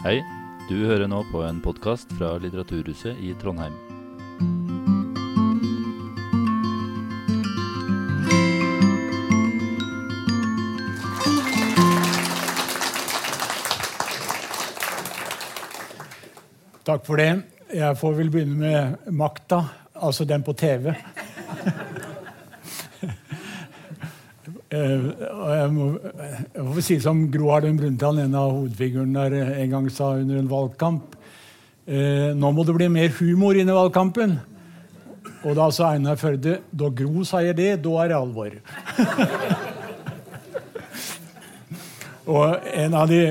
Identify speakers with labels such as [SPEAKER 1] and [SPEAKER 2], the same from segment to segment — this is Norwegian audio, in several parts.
[SPEAKER 1] Hei, du hører nå på en podkast fra Litteraturhuset i Trondheim.
[SPEAKER 2] Takk for det. Jeg får vel begynne med makta, altså den på TV. Eh, og jeg må, jeg får si som Gro Harlem Brundtland, en av hovedfigurene der, en gang sa under en valgkamp eh, Nå må det bli mer humor inn i valgkampen. Og da sa Einar Førde da Gro sier det, da er det alvor. og en av de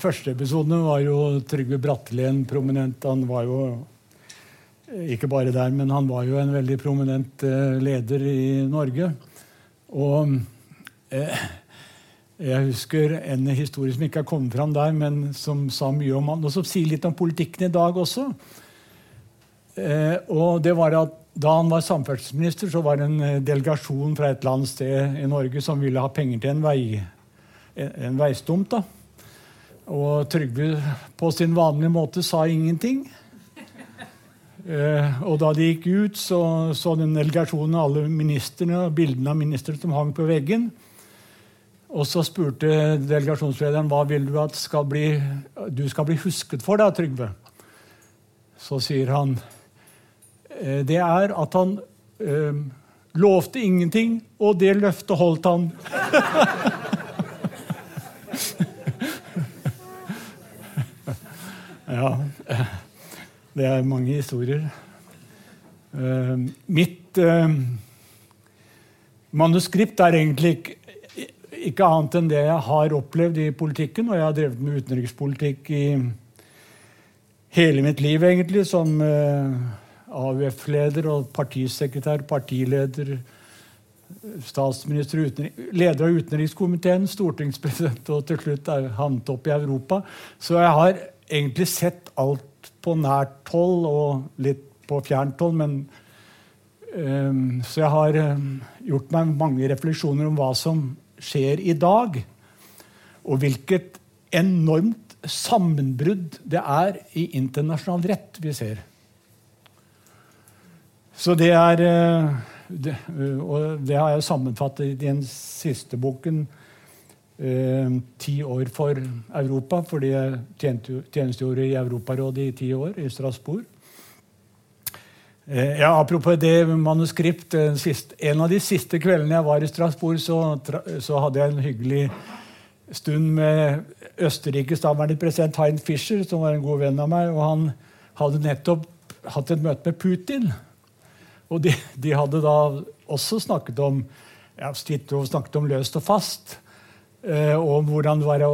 [SPEAKER 2] første episodene var jo Trygve Bratteli en prominent. Han var jo ikke bare der, men han var jo en veldig prominent eh, leder i Norge. Og Eh, jeg husker en historie som ikke har kommet fram der, men som sa mye om han, og som sier litt om politikken i dag også. Eh, og det var at Da han var samferdselsminister, så var det en eh, delegasjon fra et eller annet sted i Norge som ville ha penger til en, vei, en veistumt. da. Og Trygve på sin vanlige måte sa ingenting. Eh, og da de gikk ut, så så den delegasjonen alle ministerne og bildene av ministre som hang på veggen. Og så spurte delegasjonslederen hva vil du at skal bli, du skal bli husket for. da, Trygve? Så sier han eh, det er at han øh, lovte ingenting, og det løftet holdt han. ja. Det er mange historier. Uh, mitt uh, manuskript er egentlig ikke ikke annet enn det jeg har opplevd i politikken. Og jeg har drevet med utenrikspolitikk i hele mitt liv, egentlig, som uh, AUF-leder og partisekretær, partileder, statsminister, leder av utenrikskomiteen, stortingspresident og til slutt havnet opp i Europa. Så jeg har egentlig sett alt på nært hold og litt på fjernt hold. men um, Så jeg har um, gjort meg mange refleksjoner om hva som skjer i dag. Og hvilket enormt sammenbrudd det er i internasjonal rett vi ser. Så det er eh, det, Og det har jeg sammenfattet i den siste boken. Eh, ti år for Europa, fordi jeg tjenestegjorde i Europarådet i ti år, i Strasbourg. Eh, ja, Apropos det manuskript. Eh, en av de siste kveldene jeg var i Strasbourg, så, så hadde jeg en hyggelig stund med Østerrikes daværende president Hein Fischer, som var en god venn av meg. og Han hadde nettopp hatt et møte med Putin. Og de, de hadde da også snakket om ja, snakket om løst og fast. Eh, og om hvordan det var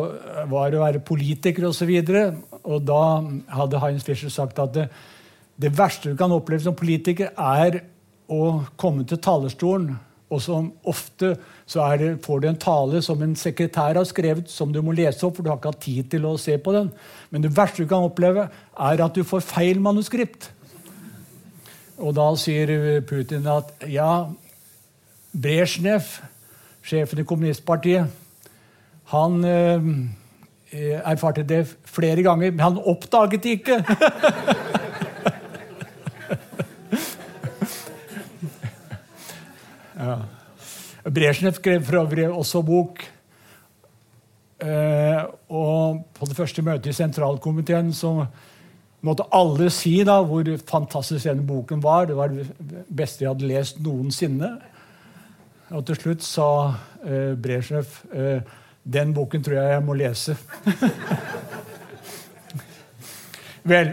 [SPEAKER 2] var å være politiker osv. Og, så og da hadde Heinz Fischer sagt at det, det verste du kan oppleve som politiker, er å komme til talerstolen, og som ofte det, får du en tale som en sekretær har skrevet, som du må lese opp, for du har ikke hatt tid til å se på den. Men det verste du kan oppleve, er at du får feil manuskript. Og da sier Putin at ja, Brezjnev, sjefen i kommunistpartiet, han eh, erfarte det flere ganger, men han oppdaget det ikke! Ja. Brezjnev skrev for øvrig også bok. Eh, og på det første møtet i sentralkomiteen så måtte alle si da hvor fantastisk denne boken var. Det var det beste jeg hadde lest noensinne. Og til slutt sa eh, Brezjnev eh, den boken tror jeg jeg må lese. Vel,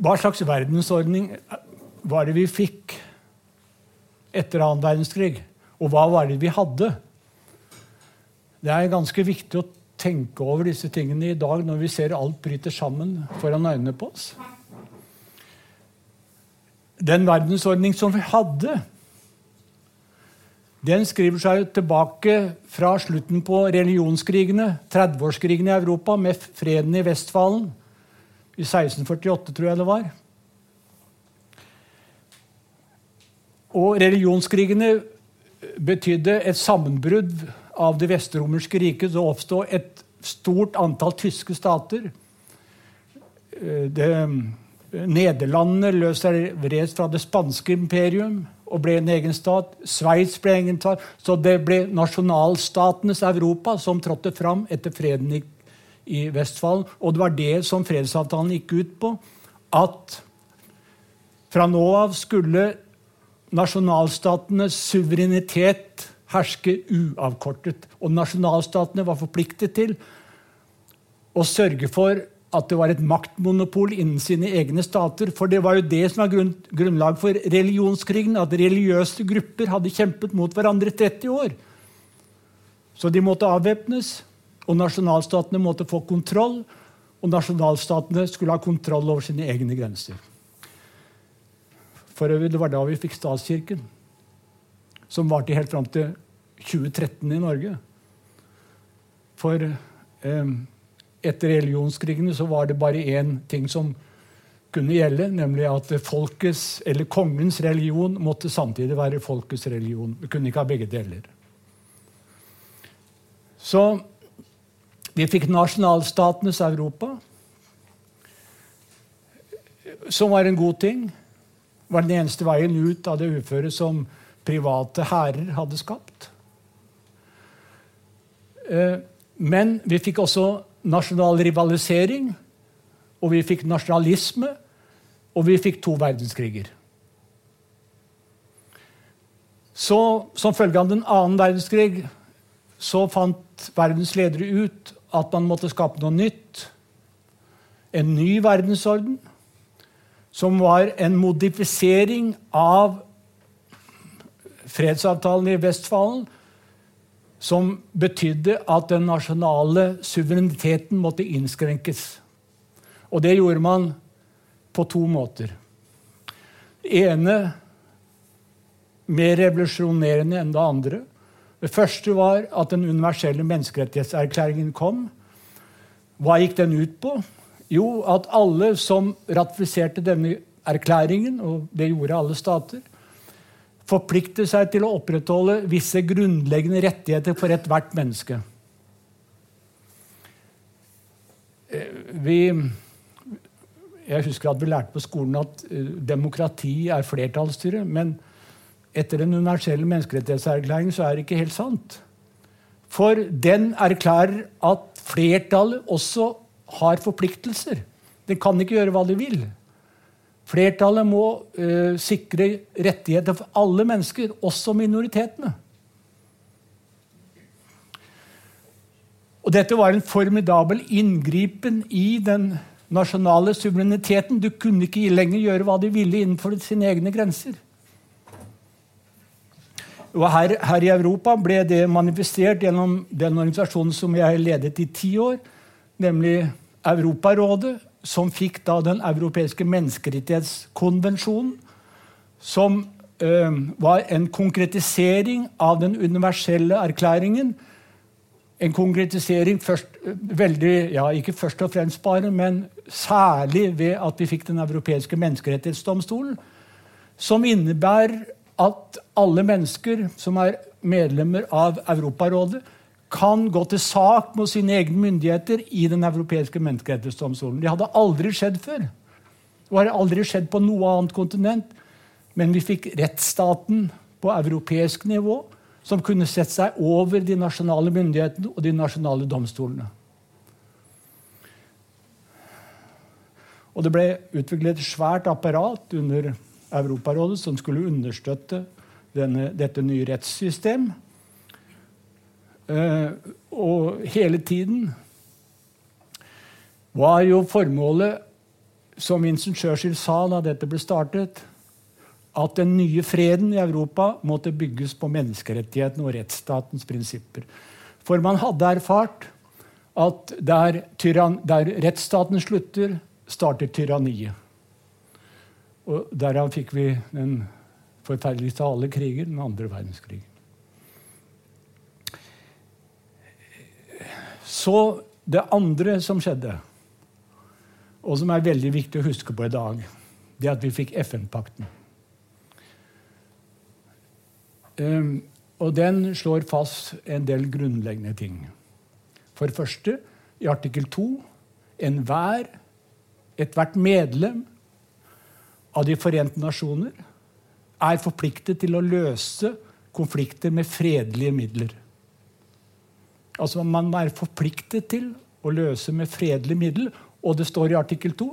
[SPEAKER 2] Hva slags verdensordning var det vi fikk etter annen verdenskrig? Og hva var det vi hadde? Det er ganske viktig å tenke over disse tingene i dag når vi ser alt bryter sammen foran øynene på oss. Den verdensordning som vi hadde, den skriver seg tilbake fra slutten på religionskrigene, 30-årskrigene i Europa, med freden i Vestfalen i 1648, tror jeg det var. Og religionskrigene betydde et sammenbrudd av det vestromerske riket Det oppstod et stort antall tyske stater. Eh, det, Nederlandene løs seg vred fra det spanske imperium og ble en egen stat. Sveits ble egen stat. Så det ble nasjonalstatenes Europa som trådte fram etter freden i, i Vestfold. Og det var det som fredsavtalen gikk ut på. At fra nå av skulle nasjonalstatenes suverenitet herske uavkortet. Og nasjonalstatene var forpliktet til å sørge for at det var et maktmonopol innen sine egne stater. For det var jo det som var grunn, grunnlag for religionskrigen. At religiøse grupper hadde kjempet mot hverandre i 30 år. Så de måtte avvæpnes, og nasjonalstatene måtte få kontroll. Og nasjonalstatene skulle ha kontroll over sine egne grenser. For øvrig, Det var da vi fikk statskirken, som varte helt fram til 2013 i Norge. For eh, etter religionskrigene så var det bare én ting som kunne gjelde, nemlig at folkets, eller kongens religion måtte samtidig være folkets religion. Vi kunne ikke ha begge deler. Så vi fikk nasjonalstatenes Europa, som var en god ting. Var den eneste veien ut av det uføret som private hærer hadde skapt. Eh, men vi fikk også nasjonal rivalisering, og vi fikk nasjonalisme, og vi fikk to verdenskriger. Så, Som følge av den annen verdenskrig så fant verdens ledere ut at man måtte skape noe nytt. En ny verdensorden, som var en modifisering av fredsavtalen i Vestfalen, som betydde at den nasjonale suvereniteten måtte innskrenkes. Og det gjorde man på to måter. Det ene mer revolusjonerende enn det andre. Det første var at den universelle menneskerettighetserklæringen kom. Hva gikk den ut på? Jo, at alle som ratifiserte denne erklæringen, og det gjorde alle stater, forplikter seg til å opprettholde visse grunnleggende rettigheter for ethvert menneske. Eh, vi, jeg husker at vi lærte på skolen at eh, demokrati er flertallsstyre. Men etter den universelle menneskerettighetserklæring så er det ikke helt sant. For den erklærer at flertallet også har forpliktelser. Den kan ikke gjøre hva de vil. Flertallet må uh, sikre rettigheter for alle mennesker, også minoritetene. Og Dette var en formidabel inngripen i den nasjonale suvereniteten. Du kunne ikke lenger gjøre hva de ville innenfor sine egne grenser. Og her, her, i Europa ble det manifestert gjennom den organisasjonen som jeg ledet i ti år, nemlig Europarådet, som fikk da Den europeiske menneskerettighetskonvensjonen, som øh, var en konkretisering av den universelle erklæringen. En konkretisering først, veldig, ja, ikke først og fremst bare, men særlig ved at vi fikk Den europeiske menneskerettighetsdomstolen, som innebærer at alle mennesker som er medlemmer av Europarådet, kan gå til sak mot sine egne myndigheter i Den europeiske menneskerettighetsdomstolen. Det hadde aldri skjedd før. Det har aldri skjedd på noe annet kontinent. Men vi fikk rettsstaten på europeisk nivå, som kunne sette seg over de nasjonale myndighetene og de nasjonale domstolene. Og det ble utviklet et svært apparat under Europarådet som skulle understøtte denne, dette nye rettssystemet. Uh, og hele tiden var jo formålet, som Vincent Churchill sa da dette ble startet, at den nye freden i Europa måtte bygges på menneskerettighetene og rettsstatens prinsipper. For man hadde erfart at der, tyrann, der rettsstaten slutter, starter tyranniet. Og Derav fikk vi den forferdeligste av alle kriger, den andre verdenskrigen. Så det andre som skjedde, og som er veldig viktig å huske på i dag, det er at vi fikk FN-pakten. Um, Og den slår fast en del grunnleggende ting. For det første, i artikkel 2 enhver, ethvert medlem av De forente nasjoner er forpliktet til å løse konflikter med fredelige midler. Altså Man er forpliktet til å løse med fredelige midler. Og det står i artikkel 2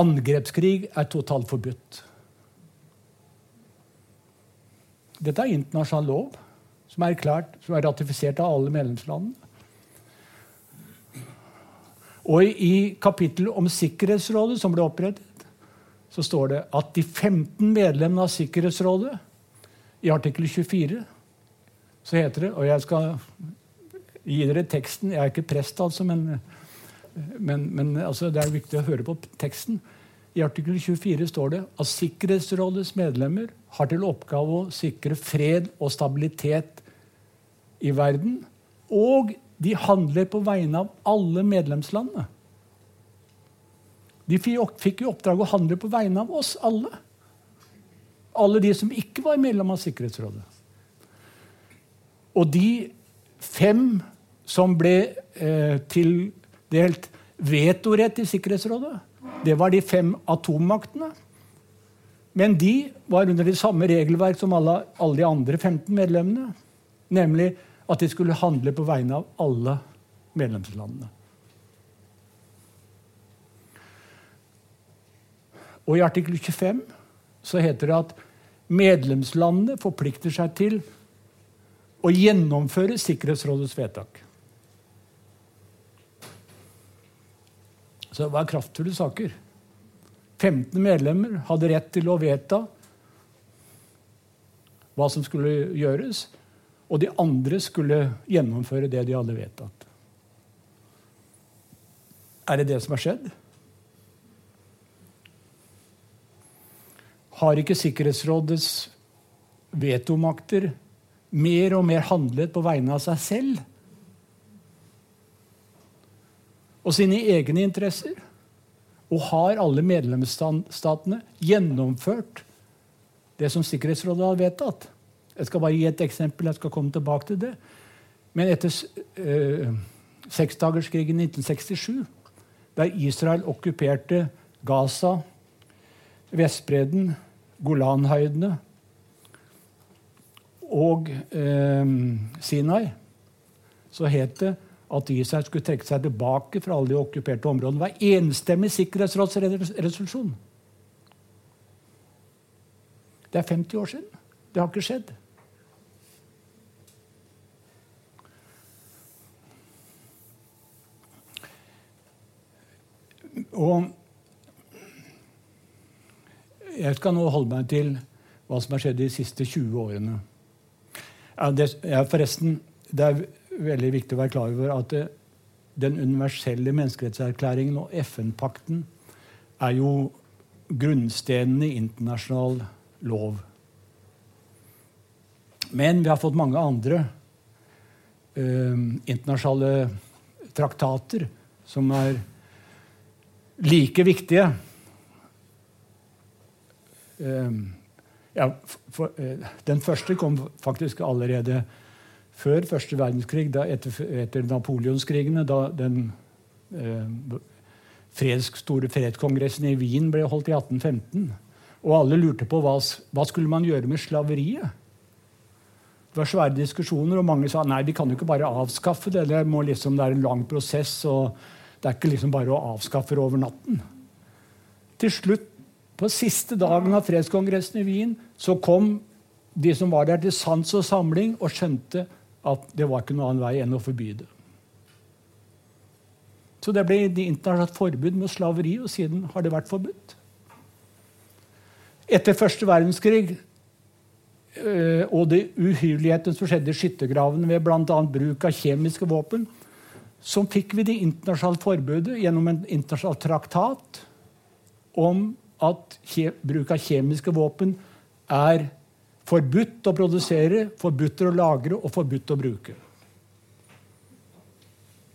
[SPEAKER 2] angrepskrig er totalt forbudt. Dette er internasjonal lov som er klart, som er ratifisert av alle medlemslandene. Og i kapittelet om Sikkerhetsrådet, som ble opprettet, så står det at de 15 medlemmene av Sikkerhetsrådet i artikkel 24 så heter det Og jeg skal gi dere teksten. Jeg er ikke prest, altså, men, men, men altså, det er viktig å høre på teksten. I artikkel 24 står det at Sikkerhetsrådets medlemmer har til oppgave å sikre fred og stabilitet i verden. Og de handler på vegne av alle medlemslandene. De fikk i oppdrag å handle på vegne av oss alle. Alle de som ikke var medlem av Sikkerhetsrådet. Og de fem som ble eh, tildelt vetorett i Sikkerhetsrådet, det var de fem atommaktene. Men de var under det samme regelverk som alle, alle de andre 15 medlemmene. Nemlig at de skulle handle på vegne av alle medlemslandene. Og I artikkel 25 så heter det at medlemslandene forplikter seg til å gjennomføre Sikkerhetsrådets vedtak. Så det var kraftfulle saker. 15 medlemmer hadde rett til å vedta hva som skulle gjøres, og de andre skulle gjennomføre det de hadde vedtatt. Er det det som har skjedd? Har ikke Sikkerhetsrådets vetomakter mer og mer handlet på vegne av seg selv og sine egne interesser? Og har alle medlemsstatene gjennomført det som Sikkerhetsrådet har vedtatt? Jeg skal bare gi et eksempel. jeg skal komme tilbake til det. Men etter eh, seksdagerskrigen i 1967, der Israel okkuperte Gaza, Vestbredden Golanhøydene og eh, Sinai, så het det at Israel skulle trekke seg tilbake fra alle de okkuperte områdene. Det var enstemmig sikkerhetsrådsresolusjon. Det er 50 år siden. Det har ikke skjedd. Og jeg skal nå holde meg til hva som har skjedd de siste 20 årene. Ja, det, ja, forresten, det er veldig viktig å være klar over at det, den universelle menneskerettserklæringen og FN-pakten er jo grunnstenene i internasjonal lov. Men vi har fått mange andre eh, internasjonale traktater som er like viktige ja, for, eh, Den første kom faktisk allerede før første verdenskrig, da etter, etter napoleonskrigene, da den eh, freds, store fredskongressen i Wien ble holdt i 1815. Og alle lurte på hva, hva skulle man gjøre med slaveriet. Det var svære diskusjoner, og mange sa nei, vi kan jo ikke bare avskaffe det. Det, liksom, det er en lang prosess, og det er ikke liksom bare å avskaffe over natten. Til slutt på siste dagen av fredskongressen i Wien så kom de som var der, til sans og samling og skjønte at det var ikke noen annen vei enn å forby det. Så det ble internasjonalt forbud mot slaveri, og siden har det vært forbudt. Etter første verdenskrig øh, og de uhyrlighetene som skjedde i skyttergravene ved bl.a. bruk av kjemiske våpen, så fikk vi det internasjonale forbudet gjennom en internasjonal traktat om at bruk av kjemiske våpen er forbudt å produsere, forbudt å lagre og forbudt å bruke.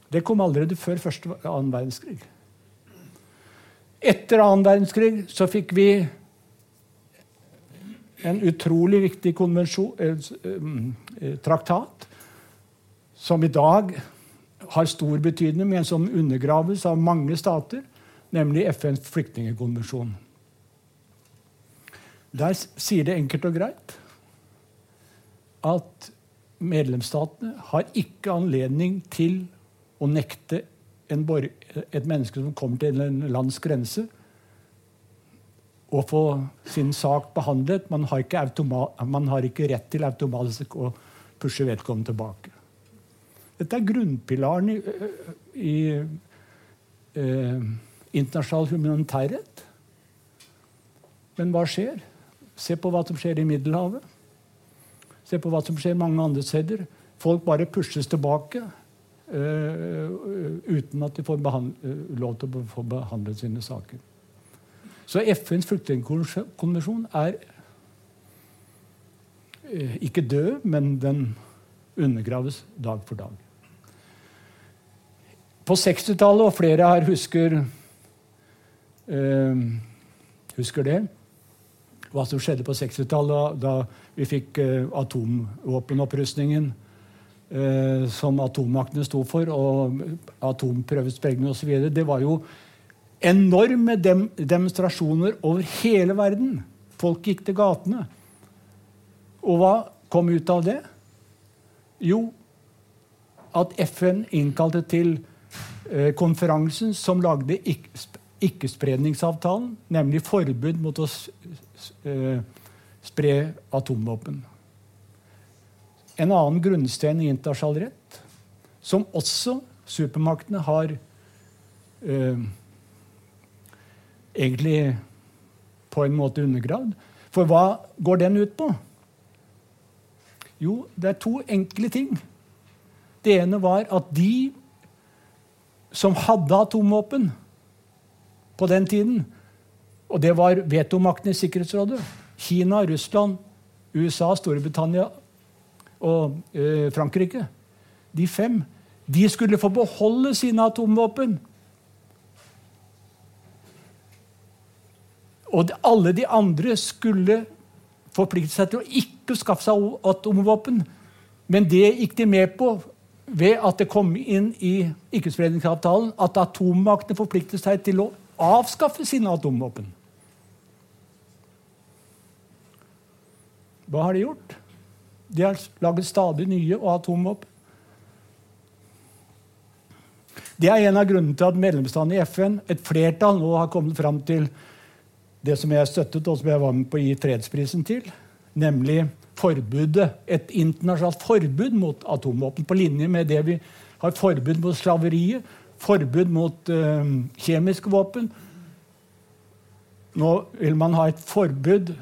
[SPEAKER 2] Det kom allerede før første annen verdenskrig. Etter annen verdenskrig så fikk vi en utrolig viktig traktat som i dag har stor betydning, men som undergraves av mange stater, nemlig FNs flyktningkonvensjon. Der sier det enkelt og greit at medlemsstatene har ikke anledning til å nekte et menneske som kommer til en lands grense, å få sin sak behandlet. Man har ikke, man har ikke rett til automatisk å pushe vedkommende tilbake. Dette er grunnpilaren i, i eh, internasjonal humanitærrett. Men hva skjer? Se på hva som skjer i Middelhavet. Se på hva som skjer mange andre steder. Folk bare pushes tilbake uh, uten at de får uh, lov til å få behandlet sine saker. Så FNs flyktningkonvensjon er uh, ikke død, men den undergraves dag for dag. På 60-tallet, og flere her husker, husker det hva som skjedde på 60-tallet, da, vi fikk uh, atomvåpenopprustningen uh, som atommaktene sto for, og atomprøvesprengning osv. Det var jo enorme dem demonstrasjoner over hele verden. Folk gikk til gatene. Og hva kom ut av det? Jo, at FN innkalte til uh, konferansen som lagde ikke-spredningsavtalen, nemlig forbud mot å Eh, spre atomvåpen. En annen grunnstein i internasjonal rett, som også supermaktene har eh, egentlig på en måte undergravd. For hva går den ut på? Jo, det er to enkle ting. Det ene var at de som hadde atomvåpen på den tiden, og det var vetomaktene i Sikkerhetsrådet. Kina, Russland, USA, Storbritannia og eh, Frankrike. De fem. De skulle få beholde sine atomvåpen. Og alle de andre skulle forplikte seg til å ikke skaffe seg atomvåpen. Men det gikk de med på ved at det kom inn i ikkespredningsavtalen at atommaktene forpliktet seg til å avskaffe sine atomvåpen. Hva har de gjort? De har laget stadig nye og atomvåpen. Det er en av grunnene til at medlemsstatene i FN, et flertall, nå har kommet fram til det som jeg støttet, og som jeg var med på å gi fredsprisen til, nemlig forbudet, et internasjonalt forbud mot atomvåpen, på linje med det vi har forbud mot slaveriet, forbud mot uh, kjemiske våpen. Nå vil man ha et forbud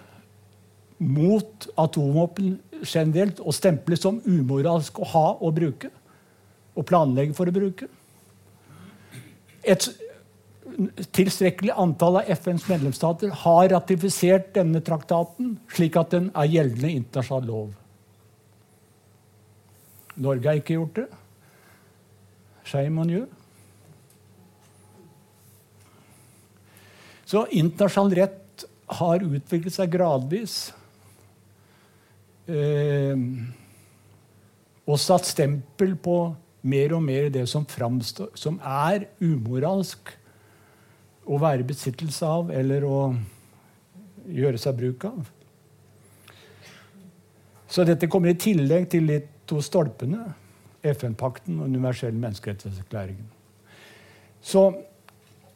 [SPEAKER 2] mot atomvåpen generelt og stemples som umoralsk å ha og bruke. Og planlegge for å bruke. Et tilstrekkelig antall av FNs medlemsstater har ratifisert denne traktaten, slik at den er gjeldende internasjonal lov. Norge har ikke gjort det. Shame on you. Så internasjonal rett har utviklet seg gradvis eh, og satt stempel på mer og mer det som framstår som er umoralsk å være i besittelse av eller å gjøre seg bruk av. Så dette kommer i tillegg til de to stolpene, FN-pakten og universell menneskerettighetserklæringen. Så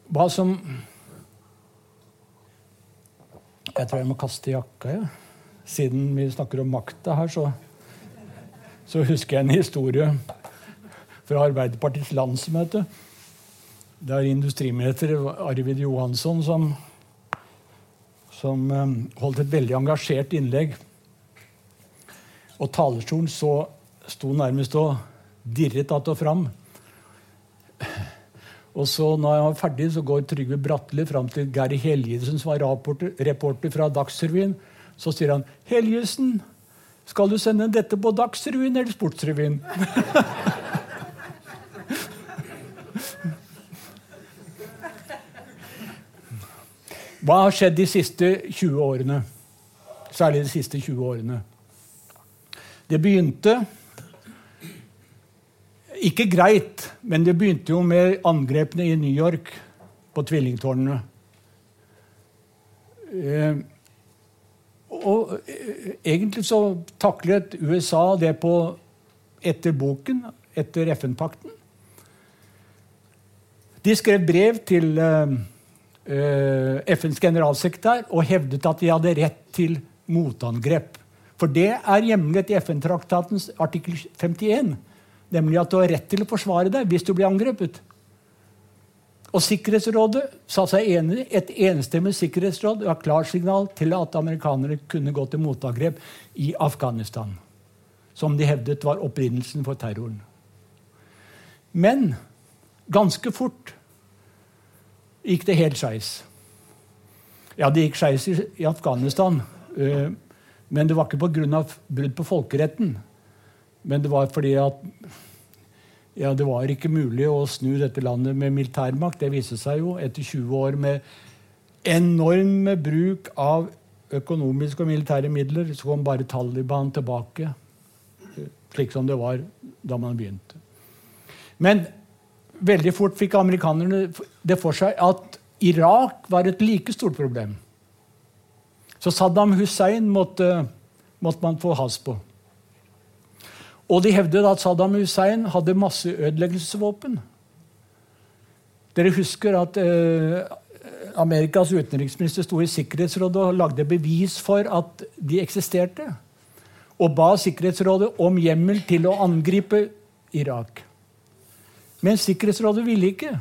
[SPEAKER 2] hva som Jeg tror jeg må kaste jakka, jeg. Ja siden vi snakker om makta her, så, så, husker jeg en historie fra Arbeiderpartiets landsmøte. Det er industriminister Arvid Johansson som, som um, holdt et veldig engasjert innlegg. Og talerstolen så sto nærmest og dirret att og fram. Og så når jeg var ferdig, så går Trygve Bratteli fram til Geir Helgesen, som var reporter fra Dagsrevyen, så sier han, 'Helgesen, skal du sende dette på Dagsrevyen eller Sportsrevyen?' Hva har skjedd de siste 20 årene? Særlig de siste 20 årene. Det begynte ikke greit, men det begynte jo med angrepene i New York på tvillingtårnene. Eh, og eh, egentlig så taklet USA det på etter boken, etter FN-pakten. De skrev brev til uh, FNs generalsekretær og hevdet at de hadde rett til motangrep. For det er hjemlet i FN-traktatens artikkel 51. Nemlig at du har rett til å forsvare deg hvis du blir angrepet. Og Sikkerhetsrådet sa seg enig. Et enstemmig sikkerhetsråd ga klarsignal til at amerikanere kunne gå til motangrep i Afghanistan. Som de hevdet var opprinnelsen for terroren. Men ganske fort gikk det helt skeis. Ja, det gikk skeis i Afghanistan. Øh, men det var ikke pga. brudd på folkeretten. Men det var fordi at ja, det var ikke mulig å snu dette landet med militærmakt. Det viste seg jo etter 20 år med enorm bruk av økonomiske og militære midler. Så kom bare Taliban tilbake, slik som det var da man begynte. Men veldig fort fikk amerikanerne det for seg at Irak var et like stort problem. Så Saddam Hussein måtte, måtte man få has på. Og de hevdet at Saddam Hussein hadde masseødeleggelsesvåpen. Dere husker at eh, Amerikas utenriksminister sto i Sikkerhetsrådet og lagde bevis for at de eksisterte. Og ba Sikkerhetsrådet om hjemmel til å angripe Irak. Men Sikkerhetsrådet ville ikke.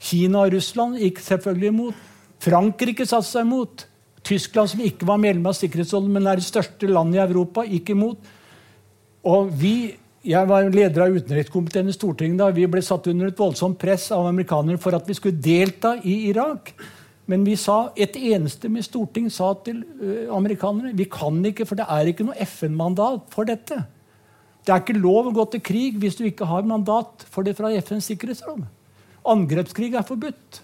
[SPEAKER 2] Kina og Russland gikk selvfølgelig imot. Frankrike satte seg imot. Tyskland, som ikke var medlem av Sikkerhetsrådet, men er det største landet i Europa, gikk imot. Og vi, Jeg var leder av utenrikskomiteen i Stortinget da vi ble satt under et voldsomt press av amerikanere for at vi skulle delta i Irak. Men vi sa, et eneste med storting sa til uh, amerikanerne vi kan ikke, for det er ikke noe FN-mandat for dette. Det er ikke lov å gå til krig hvis du ikke har mandat for det fra FNs sikkerhetsråd. Angrepskrig er forbudt.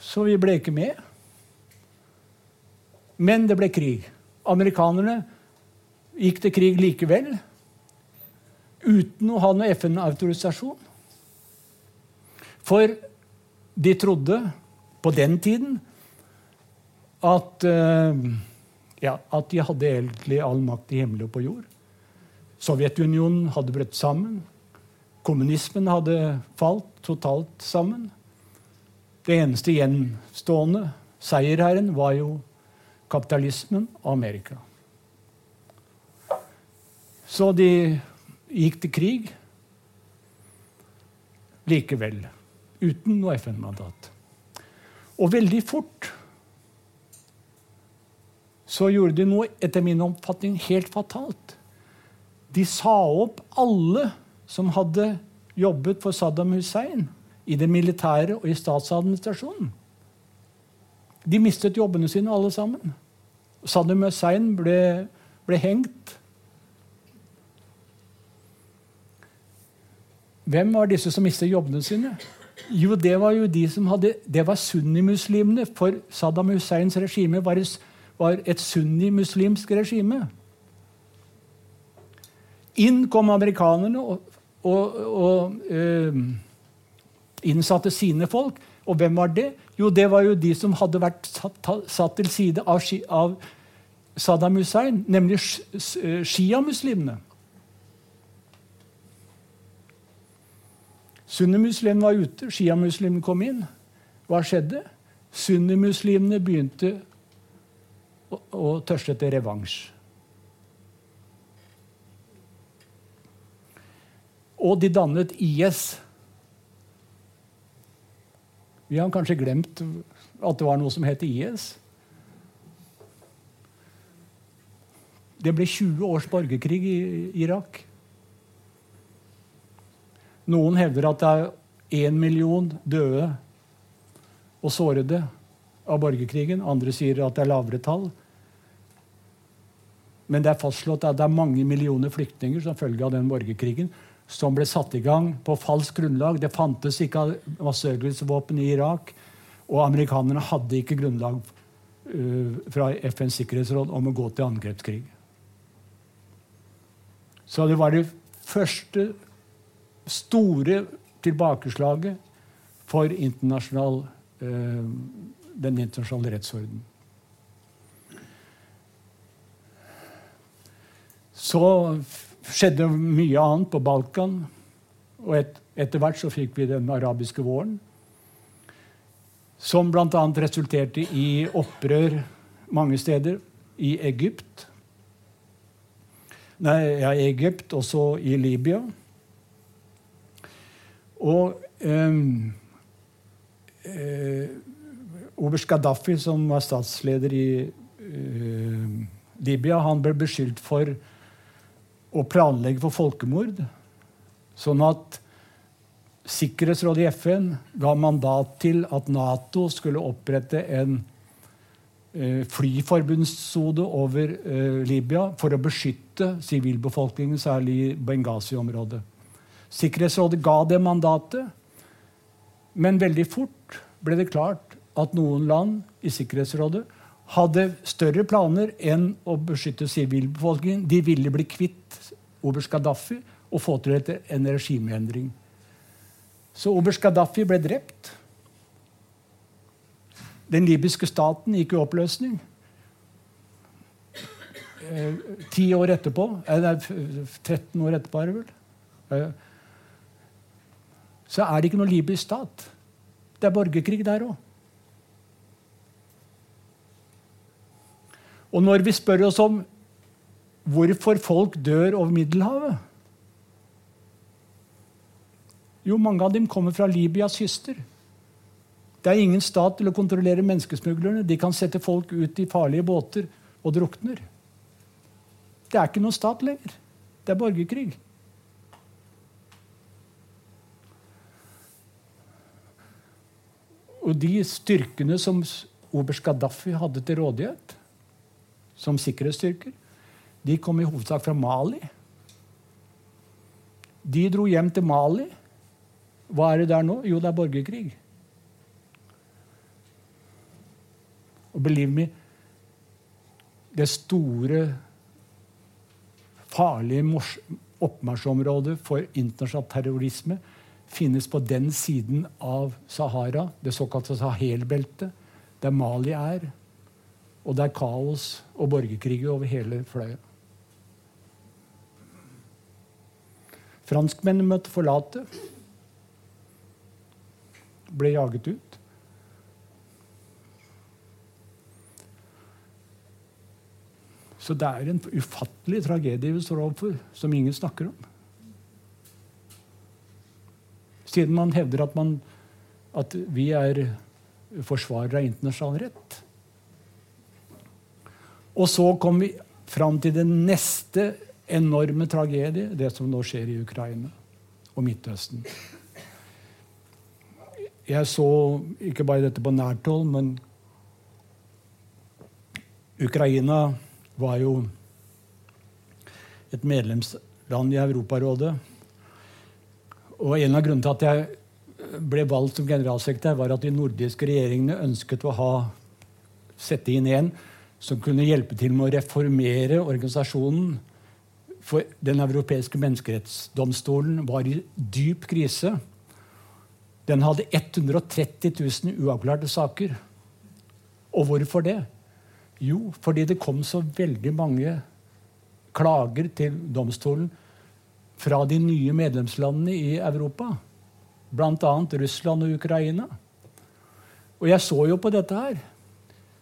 [SPEAKER 2] Så vi ble ikke med. Men det ble krig. Amerikanerne gikk til krig likevel, uten å ha noe FN-autorisasjon. For de trodde på den tiden at, uh, ja, at de hadde egentlig all makt i himmel og på jord. Sovjetunionen hadde brutt sammen. Kommunismen hadde falt totalt sammen. Det eneste gjenstående seierherren var jo kapitalismen og Amerika. Så de gikk til krig likevel, uten noe FN-mandat. Og veldig fort så gjorde de noe etter min oppfatning helt fatalt. De sa opp alle som hadde jobbet for Saddam Hussein i det militære og i statsadministrasjonen. De mistet jobbene sine, alle sammen. Saddam Hussein ble, ble hengt Hvem var disse som mistet jobbene sine? Jo, det var jo de som hadde, det var sunnimuslimene. For Saddam Husseins regime var, et sunnimuslimsk regime. Inn kom amerikanerne og, og, og øh, innsatte sine folk. Og hvem var det? Jo, det var jo de som hadde vært satt, satt til side av, av Saddam Hussein, nemlig sjiamuslimene. Sunnimuslimene var ute, sjiamuslimene kom inn. Hva skjedde? Sunnimuslimene begynte å, å tørste etter revansj. Og de dannet IS. Vi har kanskje glemt at det var noe som het IS. Det ble 20 års borgerkrig i Irak. Noen hevder at det er én million døde og sårede av borgerkrigen. Andre sier at det er lavere tall. Men det er fastslått at det er mange millioner flyktninger som følge av den borgerkrigen som ble satt i gang på falskt grunnlag. Det fantes ikke masseødeleggelsesvåpen i Irak, og amerikanerne hadde ikke grunnlag uh, fra FNs sikkerhetsråd om å gå til angrepskrig. Så det var det første store tilbakeslaget for internasjonal, uh, den internasjonale rettsorden. Så skjedde mye annet på Balkan. Og et, etter hvert så fikk vi den arabiske våren. Som bl.a. resulterte i opprør mange steder. I Egypt. Nei, ja, Egypt, også i Libya. Og eh, eh, Oberst Gaddafi, som var statsleder i eh, Libya, han ble beskyldt for å planlegge for folkemord. Sånn at Sikkerhetsrådet i FN ga mandat til at Nato skulle opprette en eh, flyforbundssode over eh, Libya for å beskytte sivilbefolkningen, særlig i Benghazi-området. Sikkerhetsrådet ga det mandatet, men veldig fort ble det klart at noen land i Sikkerhetsrådet hadde større planer enn å beskytte sivilbefolkningen. De ville bli kvitt oberst Gaddafi og få til en regimeendring. Så oberst Gaddafi ble drept. Den libyske staten gikk i oppløsning. Eh, ti år etterpå eh, 13 år etterpå, er det vel. Eh, så er det ikke noen libysk stat. Det er borgerkrig der òg. Og når vi spør oss om hvorfor folk dør over Middelhavet Jo, mange av dem kommer fra Libyas kyster. Det er ingen stat til å kontrollere menneskesmuglerne. De kan sette folk ut i farlige båter og drukner. Det er ikke noen stat lenger. Det er borgerkrig. Og de styrkene som oberst Gaddafi hadde til rådighet, som sikkerhetsstyrker. De kom i hovedsak fra Mali. De dro hjem til Mali. Hva er det der nå? Jo, det er borgerkrig. Og believe me Det store, farlige oppmarsjområdet for internasjonal terrorisme finnes på den siden av Sahara, det såkalte Sahel-beltet, der Mali er. Og det er kaos og borgerkrig over hele fløya. Franskmennene måtte forlate. Ble jaget ut. Så det er en ufattelig tragedie vi står overfor, som ingen snakker om. Siden man hevder at, man, at vi er forsvarere av internasjonal rett. Og så kom vi fram til den neste enorme tragedie, det som nå skjer i Ukraina og Midtøsten. Jeg så ikke bare dette på nært hold, men Ukraina var jo et medlemsland i Europarådet. Og en av grunnene til at jeg ble valgt som generalsekretær, var at de nordiske regjeringene ønsket å ha, sette inn en som kunne hjelpe til med å reformere organisasjonen. For Den europeiske menneskerettsdomstolen var i dyp krise. Den hadde 130 000 uavklarte saker. Og hvorfor det? Jo, fordi det kom så veldig mange klager til domstolen fra de nye medlemslandene i Europa. Bl.a. Russland og Ukraina. Og jeg så jo på dette her.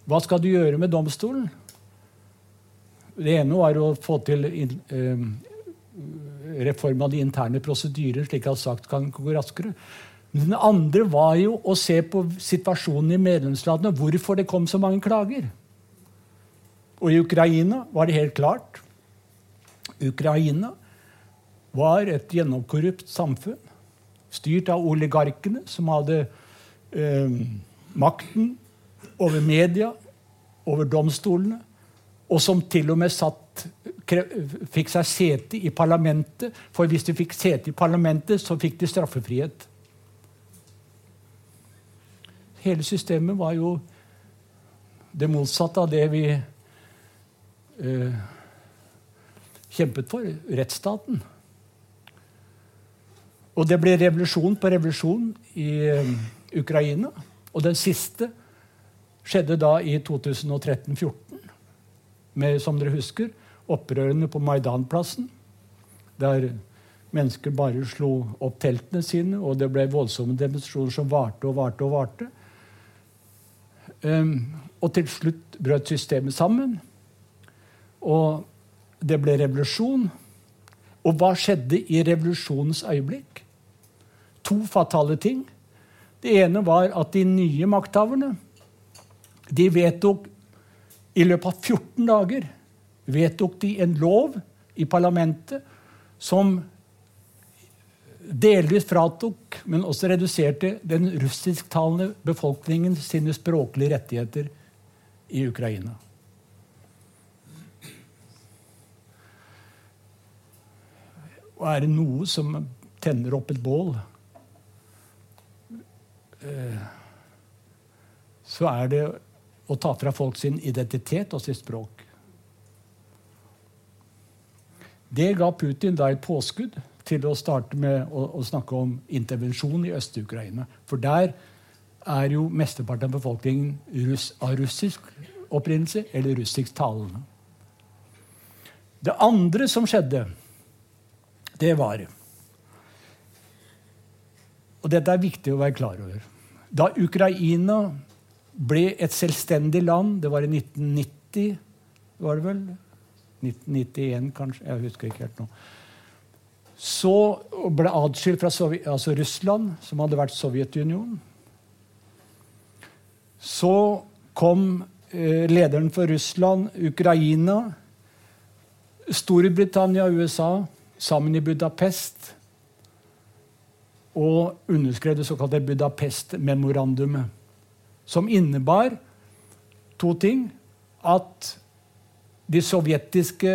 [SPEAKER 2] Hva skal du gjøre med domstolen? Det ene var å få til eh, reform av de interne prosedyrer, slik at sagt kan gå raskere. Men den andre var jo å se på situasjonen i medlemslandene. Hvorfor det kom så mange klager. Og i Ukraina var det helt klart. Ukraina var et gjennomkorrupt samfunn styrt av oligarkene, som hadde eh, makten over media, over domstolene, og som til og med satt, fikk seg sete i parlamentet. For hvis de fikk sete i parlamentet, så fikk de straffefrihet. Hele systemet var jo det motsatte av det vi eh, kjempet for rettsstaten. Og det ble revolusjon på revolusjon i eh, Ukraina. Og den siste skjedde da i 2013-2014, med, som dere husker, opprørene på Maidanplassen. Der mennesker bare slo opp teltene sine, og det ble voldsomme demonstrasjoner som varte og varte og varte. Um, og til slutt brøt systemet sammen. Og det ble revolusjon. Og hva skjedde i revolusjonens øyeblikk? To fatale ting. Det ene var at de nye makthaverne de vedtok i løpet av 14 dager vedtok de en lov i parlamentet som delvis fratok, men også reduserte den russisktalende befolkningen sine språklige rettigheter i Ukraina. Og er det noe som tenner opp et bål, eh, så er det å ta fra folk sin identitet og sitt språk. Det ga Putin da et påskudd til å starte med å, å snakke om intervensjon i Øst-Ukraina. For der er jo mesteparten av befolkningen russ, av russisk opprinnelse eller russisk talende. Det andre som skjedde, det var Og dette er viktig å være klar over. Da Ukraina ble et selvstendig land, det var i 1990, var det vel? 1991, kanskje? Jeg husker ikke helt nå. Så ble adskilt fra Sovjet, altså Russland, som hadde vært Sovjetunionen. Så kom eh, lederen for Russland, Ukraina, Storbritannia og USA sammen i Budapest og underskrev det såkalte Budapest-memorandumet, som innebar to ting. At de sovjetiske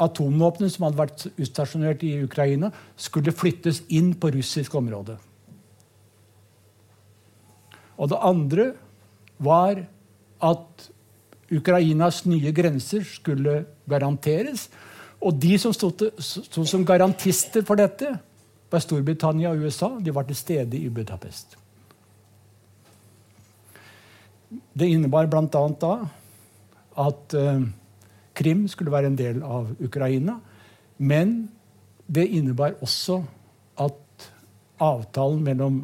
[SPEAKER 2] atomvåpnene som hadde vært utstasjonert i Ukraina, skulle flyttes inn på russisk område. Og det andre var at Ukrainas nye grenser skulle garanteres. Og de som stod, som garantister for dette, var Storbritannia og USA. De var til stede i Budapest. Det innebar bl.a. da at uh, Krim skulle være en del av Ukraina. Men det innebar også at avtalen mellom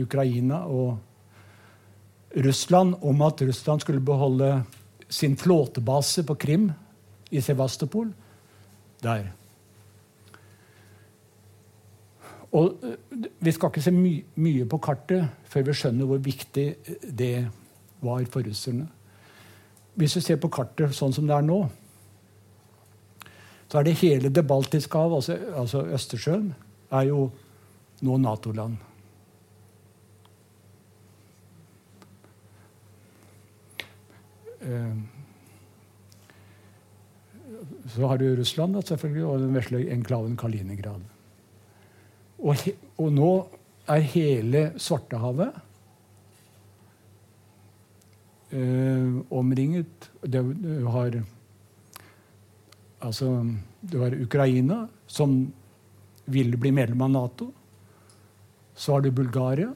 [SPEAKER 2] Ukraina og Russland om at Russland skulle beholde sin flåtebase på Krim, i Sevastopol, der. Og eh, Vi skal ikke se my mye på kartet før vi skjønner hvor viktig det var for russerne. Hvis vi ser på kartet sånn som det er nå, så er det hele det baltiske hav, altså, altså Østersjøen, er jo nå Nato-land. Uh, så har du Russland selvfølgelig, og den vesle enklaven Kaliningrad. Og, og, nå er hele Svartehavet eh, omringet det, Du har altså, du har Ukraina, som ville bli medlem av Nato. Så har du Bulgaria.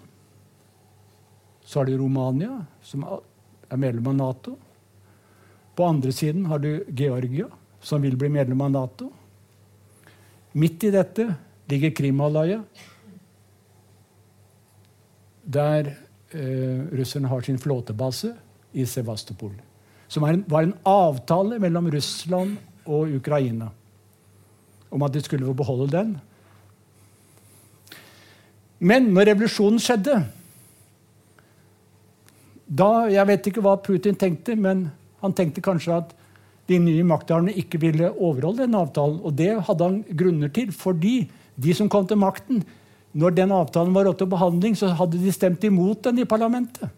[SPEAKER 2] Så har du Romania, som er medlem av Nato. På andre siden har du Georgia som vil bli medlem av Nato. Midt i dette ligger Krimhalvøya, der eh, russerne har sin flåtebase i Sevastopol. Som en, var en avtale mellom Russland og Ukraina om at de skulle få beholde den. Men når revolusjonen skjedde da, Jeg vet ikke hva Putin tenkte, men han tenkte kanskje at de nye makthaverne ikke ville overholde den avtalen. Og det hadde han grunner til, fordi de som kom til makten, når den avtalen var oppe til behandling, så hadde de stemt imot den i parlamentet.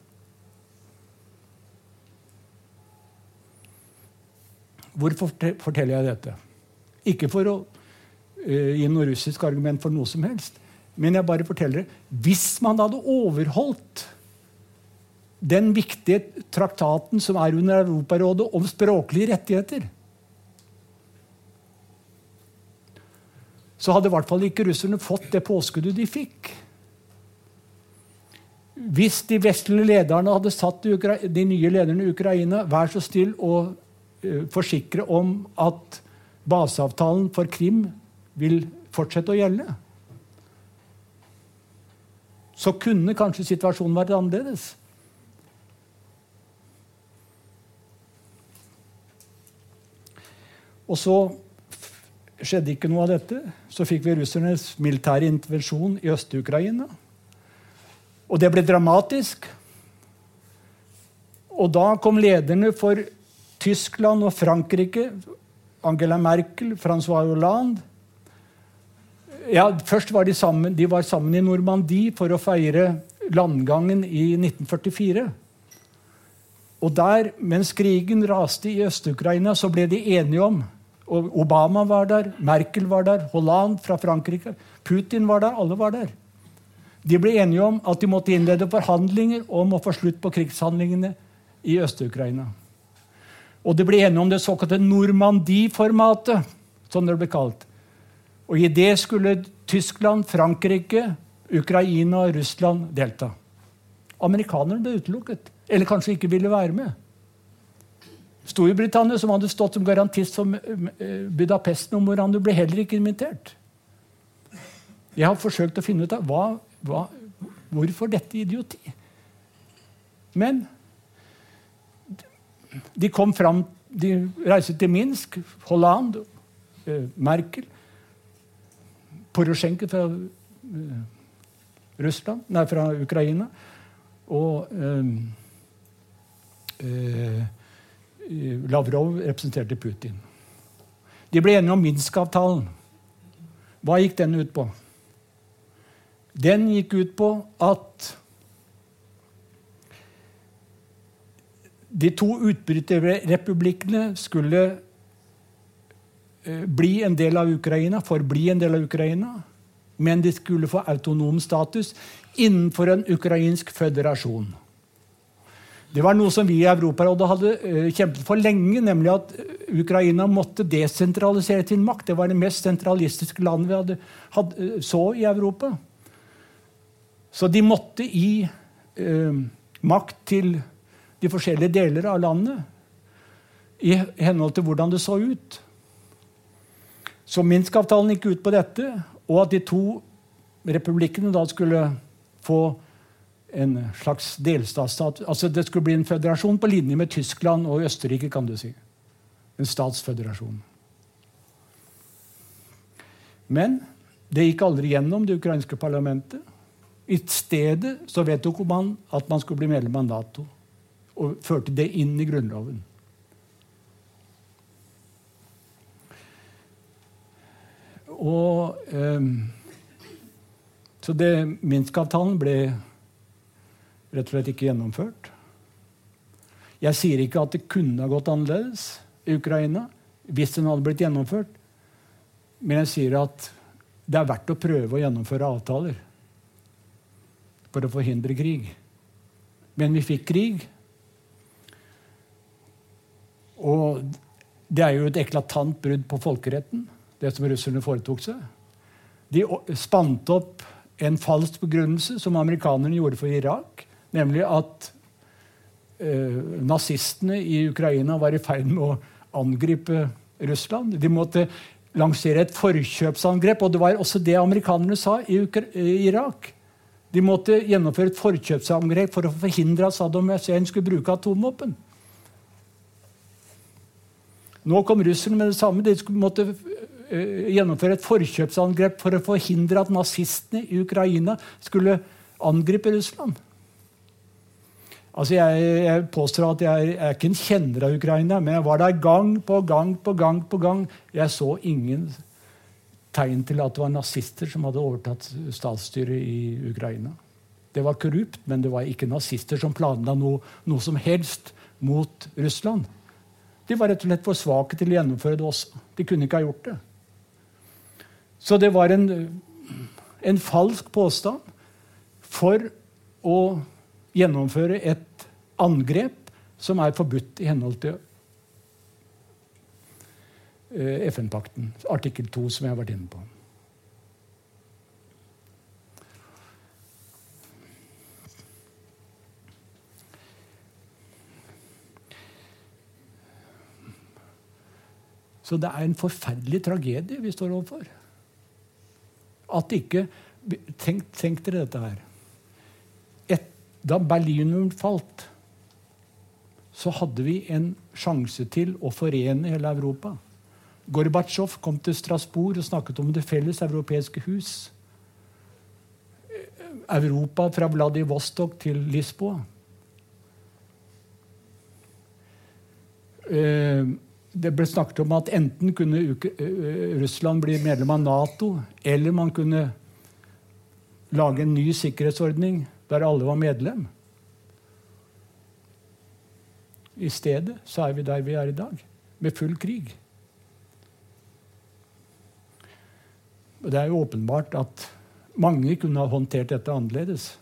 [SPEAKER 2] Hvorfor forteller jeg dette? Ikke for å uh, gi noe russisk argument for noe som helst. Men jeg bare forteller det. Hvis man hadde overholdt den viktige traktaten som er under Europarådet om språklige rettigheter. Så hadde i hvert fall ikke russerne fått det påskuddet de fikk. Hvis de vestlige lederne hadde satt de nye lederne i Ukraina, vær så snill å uh, forsikre om at baseavtalen for Krim vil fortsette å gjelde, så kunne kanskje situasjonen vært annerledes. Og så skjedde ikke noe av dette. Så fikk vi russernes militære intervensjon i Øst-Ukraina. Og det ble dramatisk. Og da kom lederne for Tyskland og Frankrike, Angela Merkel, Francois Hollande ja, Først var de sammen, de var sammen i Normandie for å feire landgangen i 1944. Og der, mens krigen raste i Øst-Ukraina, så ble de enige om og Obama var der, Merkel var der, Hollande fra Frankrike, Putin var der. Alle var der. De ble enige om at de måtte innlede forhandlinger om å få slutt på krigshandlingene i Øst-Ukraina. Og de ble enige om det såkalte Normandie-formatet, som det ble kalt. Og I det skulle Tyskland, Frankrike, Ukraina og Russland delta. Amerikanerne ble utelukket, eller kanskje ikke ville være med. Storbritannia, som hadde stått som garantist for eh, Budapest-memorandum, ble heller ikke invitert. Jeg har forsøkt å finne ut av hva, hva, hvorfor dette idioti. Men de kom fram De reiste til Minsk, Holland, eh, Merkel Porosjenko fra eh, Russland, nei, fra Ukraina. Og eh, eh, Lavrov representerte Putin. De ble enige om Minsk-avtalen. Hva gikk den ut på? Den gikk ut på at de to utbryterrepublikkene skulle eh, bli en del av Ukraina, forbli en del av Ukraina, men de skulle få autonom status innenfor en ukrainsk føderasjon. Det var noe som vi i Europarådet hadde uh, kjempet for lenge, nemlig at Ukraina måtte desentralisere sin makt. Det var det mest sentralistiske landet vi hadde, hadde, uh, så i Europa. Så de måtte gi eh, makt til de forskjellige deler av landet i henhold til hvordan det så ut. Så Minsk-avtalen gikk ut på dette, og at de to republikkene da skulle få en slags delstatsstat. Altså Det skulle bli en føderasjon på linje med Tyskland og Østerrike. kan du si. En statsføderasjon. Men det gikk aldri gjennom det ukrainske parlamentet. I stedet så vedtok man at man skulle bli medlem av Nato. Og førte det inn i Grunnloven. Og, eh, så det Minsk-avtalen ble rett og slett ikke gjennomført. Jeg sier ikke at det kunne ha gått annerledes i Ukraina hvis den hadde blitt gjennomført, men jeg sier at det er verdt å prøve å gjennomføre avtaler for å forhindre krig. Men vi fikk krig. Og det er jo et eklatant brudd på folkeretten, det som russerne foretok seg. De spant opp en falsk begrunnelse, som amerikanerne gjorde for Irak. Nemlig at eh, nazistene i Ukraina var i ferd med å angripe Russland. De måtte lansere et forkjøpsangrep, og det var også det amerikanerne sa i, Irak. De måtte gjennomføre et forkjøpsangrep for å forhindre at Saddam Hussein skulle bruke atomvåpen. Nå kom russerne med det samme. De måtte uh, gjennomføre et forkjøpsangrep for å forhindre at nazistene i Ukraina skulle angripe Russland. Altså jeg, jeg, påstår at jeg, jeg er ikke en kjenner av Ukraina, men jeg var der gang på gang på gang. på gang. Jeg så ingen tegn til at det var nazister som hadde overtatt statsstyret i Ukraina. Det var korrupt, men det var ikke nazister som planla noe, noe, som helst mot Russland. De var rett og slett for svake til å gjennomføre det også. De kunne ikke ha gjort det. Så det var en, en falsk påstand for å gjennomføre et angrep som er forbudt i henhold til eh, FN-pakten, artikkel 2, som jeg har vært inne på. Så det er en forferdelig tragedie vi står overfor. At ikke Tenk, tenk dere dette her. Da Berlinmuren falt, så hadde vi en sjanse til å forene hele Europa. Gorbatsjov kom til Strasbourg og snakket om det felles europeiske hus. Europa fra Vladivostok til Lisboa. Eh, det ble snakket om at enten kunne Russland bli medlem av Nato, eller man kunne lage en ny sikkerhetsordning der alle var medlem. I stedet så er vi der vi er i dag, med full krig. Og det er jo åpenbart at mange kunne ha håndtert dette annerledes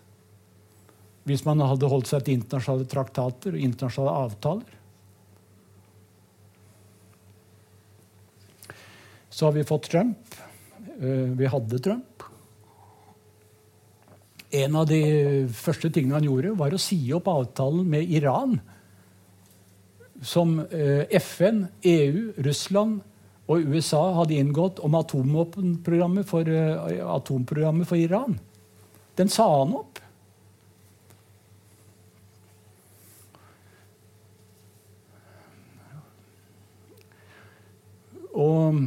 [SPEAKER 2] hvis man hadde holdt seg til internasjonale traktater og internasjonale avtaler. Så har vi fått Trump. Eh, vi hadde Trump. En av de første tingene han gjorde, var å si opp avtalen med Iran. Som eh, FN, EU, Russland og USA hadde inngått om atomprogrammet for, eh, atomprogrammet for Iran. Den sa han opp. Og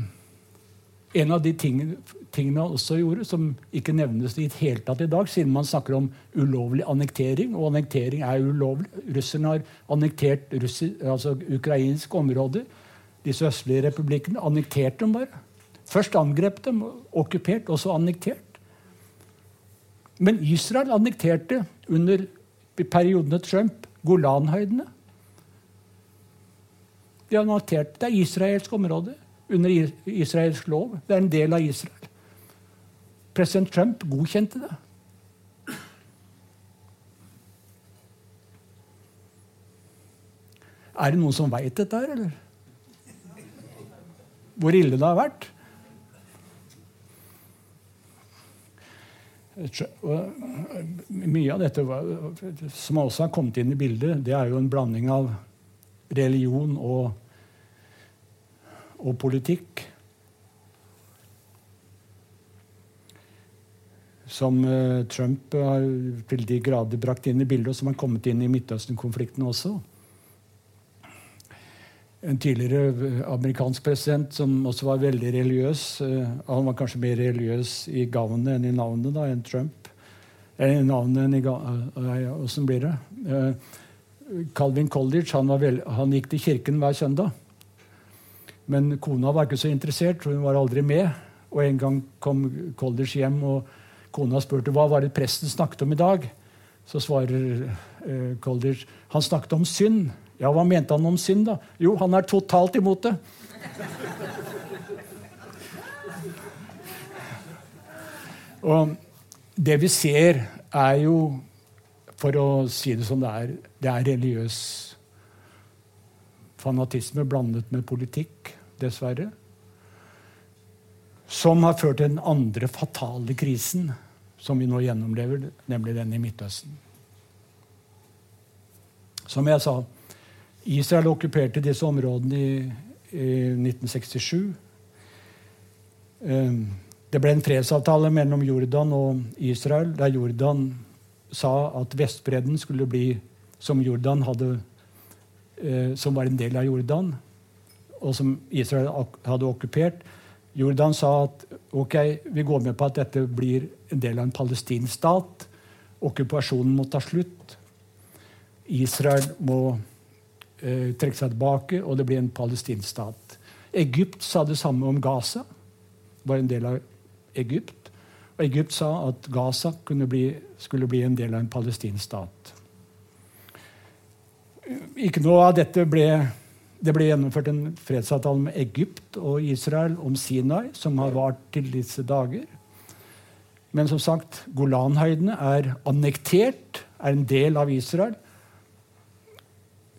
[SPEAKER 2] en av de tingene, tingene, han også gjorde, som ikke nevnes i det hele tatt i dag, siden man snakker om ulovlig annektering, og annektering er ulovlig Russerne har annektert russi, altså ukrainske områder. Disse østlige republikkene annekterte dem bare. Først angrep dem, okkupert, og så annektert. Men Israel annekterte under periodene Trump Golanhøydene. De annekterte, Det er israelsk område under israelsk lov. Det er en del av Israel. President Trump godkjente det. Er det noen som veit dette her, eller? Hvor ille det har vært? Mye av dette som også har kommet inn i bildet, det er jo en blanding av religion og og politikk. Som uh, Trump har til de grader brakt inn i bildet, og som har kommet inn i Midtøsten-konflikten også. En tidligere eh, amerikansk president som også var veldig religiøs. Uh, han var kanskje mer religiøs i gavnet enn i navnet da, enn Trump. Eller i navnet enn i Åssen blir det? Calvin College han, veld, han gikk til kirken hver søndag. Men kona var ikke så interessert, hun var aldri med. Og En gang kom Kolders hjem, og kona spurte hva var det presten snakket om i dag. Så svarer eh, Kolders han snakket om synd. Ja, hva mente han om synd, da? Jo, han er totalt imot det. og det vi ser, er jo, for å si det som det er, det er religiøs fanatisme blandet med politikk dessverre. Som har ført til den andre fatale krisen som vi nå gjennomlever, nemlig den i Midtøsten. Som jeg sa, Israel okkuperte disse områdene i, i 1967. Ehm, det ble en fredsavtale mellom Jordan og Israel, der Jordan sa at Vestbredden skulle bli som Jordan hadde, eh, som var en del av Jordan og som Israel hadde okkupert. Jordan sa at ok, vi går med på at dette blir en del av en palestinsk stat. Okkupasjonen må ta slutt. Israel må eh, trekke seg tilbake, og det blir en palestinsk stat. Egypt sa det samme om Gaza. var en del av Egypt. Og Egypt sa at Gaza bli, skulle bli en del av en palestinsk stat. Ikke noe av dette ble det ble gjennomført en fredsavtale med Egypt og Israel om Sinai, som har vart til disse dager. Men som sagt, Golanhøydene er annektert, er en del av Israel.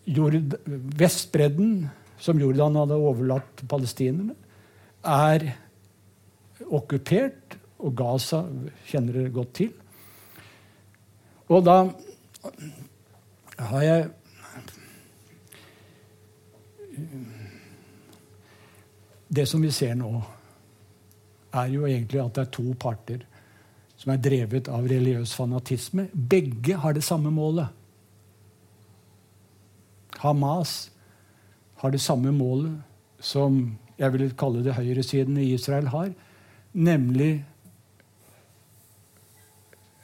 [SPEAKER 2] Jord, Vestbredden, som Jordan hadde overlatt til palestinerne, er okkupert, og Gaza kjenner det godt til. Og da har jeg Det som vi ser nå, er jo egentlig at det er to parter som er drevet av religiøs fanatisme. Begge har det samme målet. Hamas har det samme målet som jeg vil kalle det høyresiden i Israel har, nemlig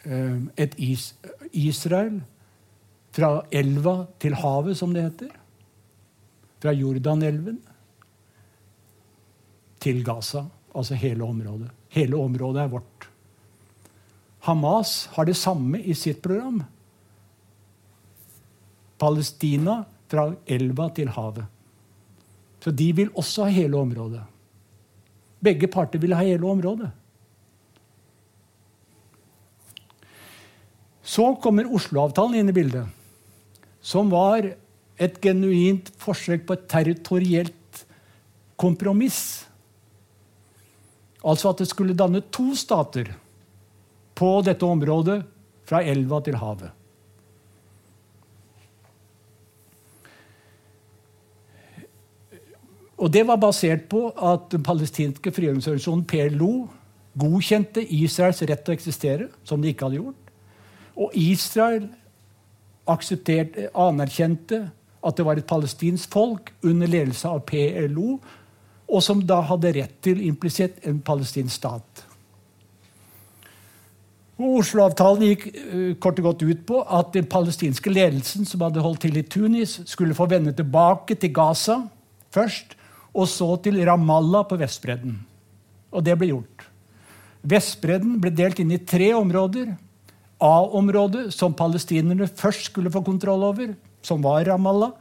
[SPEAKER 2] eh, et is Israel fra elva til havet, som det heter. Fra Jordanelven til Gaza, altså hele området. Hele området er vårt. Hamas har det samme i sitt program. Palestina fra elva til havet. Så de vil også ha hele området. Begge parter vil ha hele området. Så kommer Oslo-avtalen inn i bildet, som var et genuint forsøk på et territorielt kompromiss. Altså at det skulle danne to stater på dette området fra elva til havet. Og Det var basert på at den palestinske frigjøringsorganisasjonen PLO godkjente Israels rett til å eksistere, som de ikke hadde gjort. Og Israel anerkjente at det var et palestinsk folk under ledelse av PLO, og som da hadde rett til implisitt en palestinsk stat. Oslo-avtalen gikk uh, kort og godt ut på at den palestinske ledelsen som hadde holdt til i Tunis, skulle få vende tilbake til Gaza først, og så til Ramallah på Vestbredden. Og det ble gjort. Vestbredden ble delt inn i tre områder. A-området, som palestinerne først skulle få kontroll over, som var Ramallah.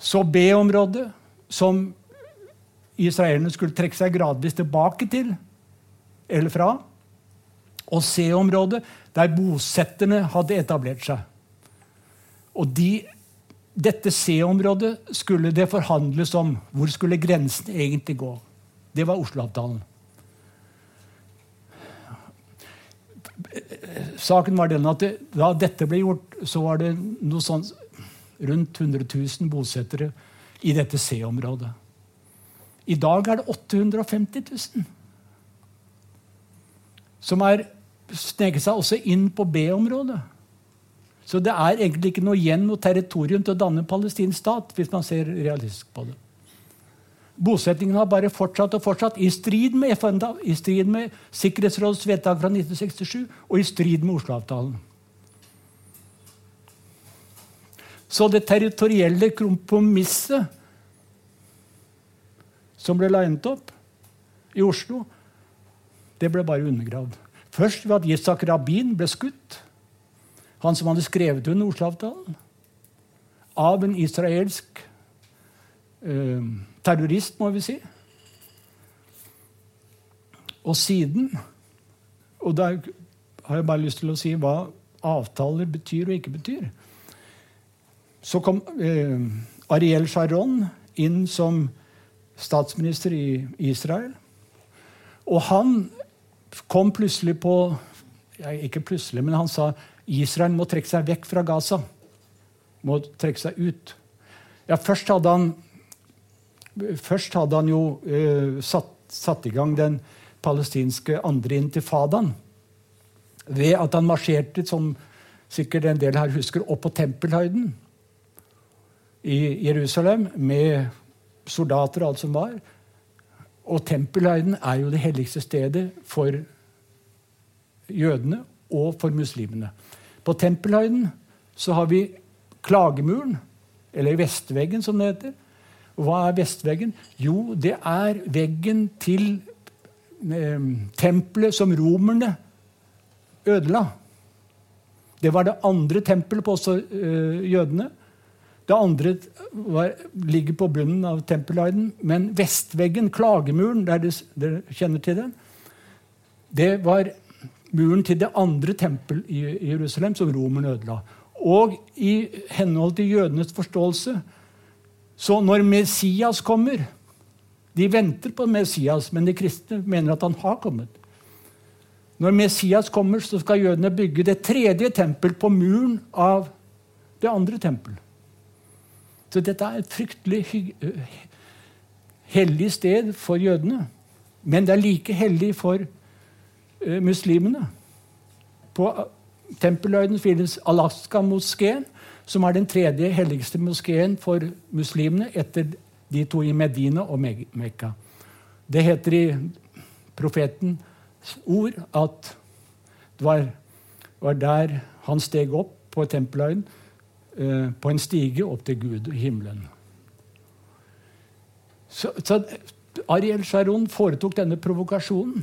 [SPEAKER 2] Så B-området, som israelerne skulle trekke seg gradvis tilbake til eller fra. Og C-området, der bosetterne hadde etablert seg. Og de, dette C-området skulle det forhandles om. Hvor skulle grensen egentlig gå? Det var Oslo-avtalen. Saken var den at det, Da dette ble gjort, så var det noe sånn rundt 100 000 bosettere i dette C-området. I dag er det 850 000 som har sneket seg også inn på B-området. Så det er egentlig ikke noe igjen noe territorium til å danne en palestinsk stat. hvis man ser realistisk på det. Bosettingen har bare fortsatt og fortsatt, i strid med FN, i strid med Sikkerhetsrådets vedtak fra 1967 og i strid med Oslo-avtalen. Så det territorielle kompromisset som ble linet opp i Oslo, det ble bare undergravd. Først ved at Yitzhak Rabin ble skutt. Han som hadde skrevet under Oslo-avtalen. Av en israelsk eh, terrorist, må vi si. Og siden Og da har jeg bare lyst til å si hva avtaler betyr og ikke betyr. Så kom eh, Ariel Sharon inn som statsminister i Israel. Og han kom plutselig på ja, Ikke plutselig, men han sa Israel må trekke seg vekk fra Gaza. Må trekke seg ut. Ja, først hadde han, først hadde han jo eh, satt, satt, i gang den palestinske andre intifadaen ved at han marsjerte, som sikkert en del her husker, opp på tempelhøyden i Jerusalem med soldater og alt som var. Og tempelhøyden er jo det helligste stedet for jødene og for muslimene. På tempelhøyden så har vi klagemuren, eller vestveggen, som det heter. Hva er vestveggen? Jo, det er veggen til eh, tempelet som romerne ødela. Det var det andre tempelet på også eh, jødene. Det andre var, ligger på bunnen av tempelhøyden. Men vestveggen, klagemuren, der dere kjenner til den, det var muren til det andre tempel i Jerusalem som romerne ødela. Og i henhold til jødenes forståelse Så når Messias kommer De venter på Messias, men de kristne mener at han har kommet. Når Messias kommer, så skal jødene bygge det tredje tempel på muren av det andre tempel. Så dette er et fryktelig hellig sted for jødene. Men det er like hellig for uh, muslimene. På Tempelhøyden finnes Alaska-moskeen, som er den tredje helligste moskeen for muslimene etter de to i Medina og Mekka. Det heter i profetens ord at det var, var der han steg opp på Tempelhøyden, eh, på en stige opp til Gud i himmelen. Så, så Ariel Sharon foretok denne provokasjonen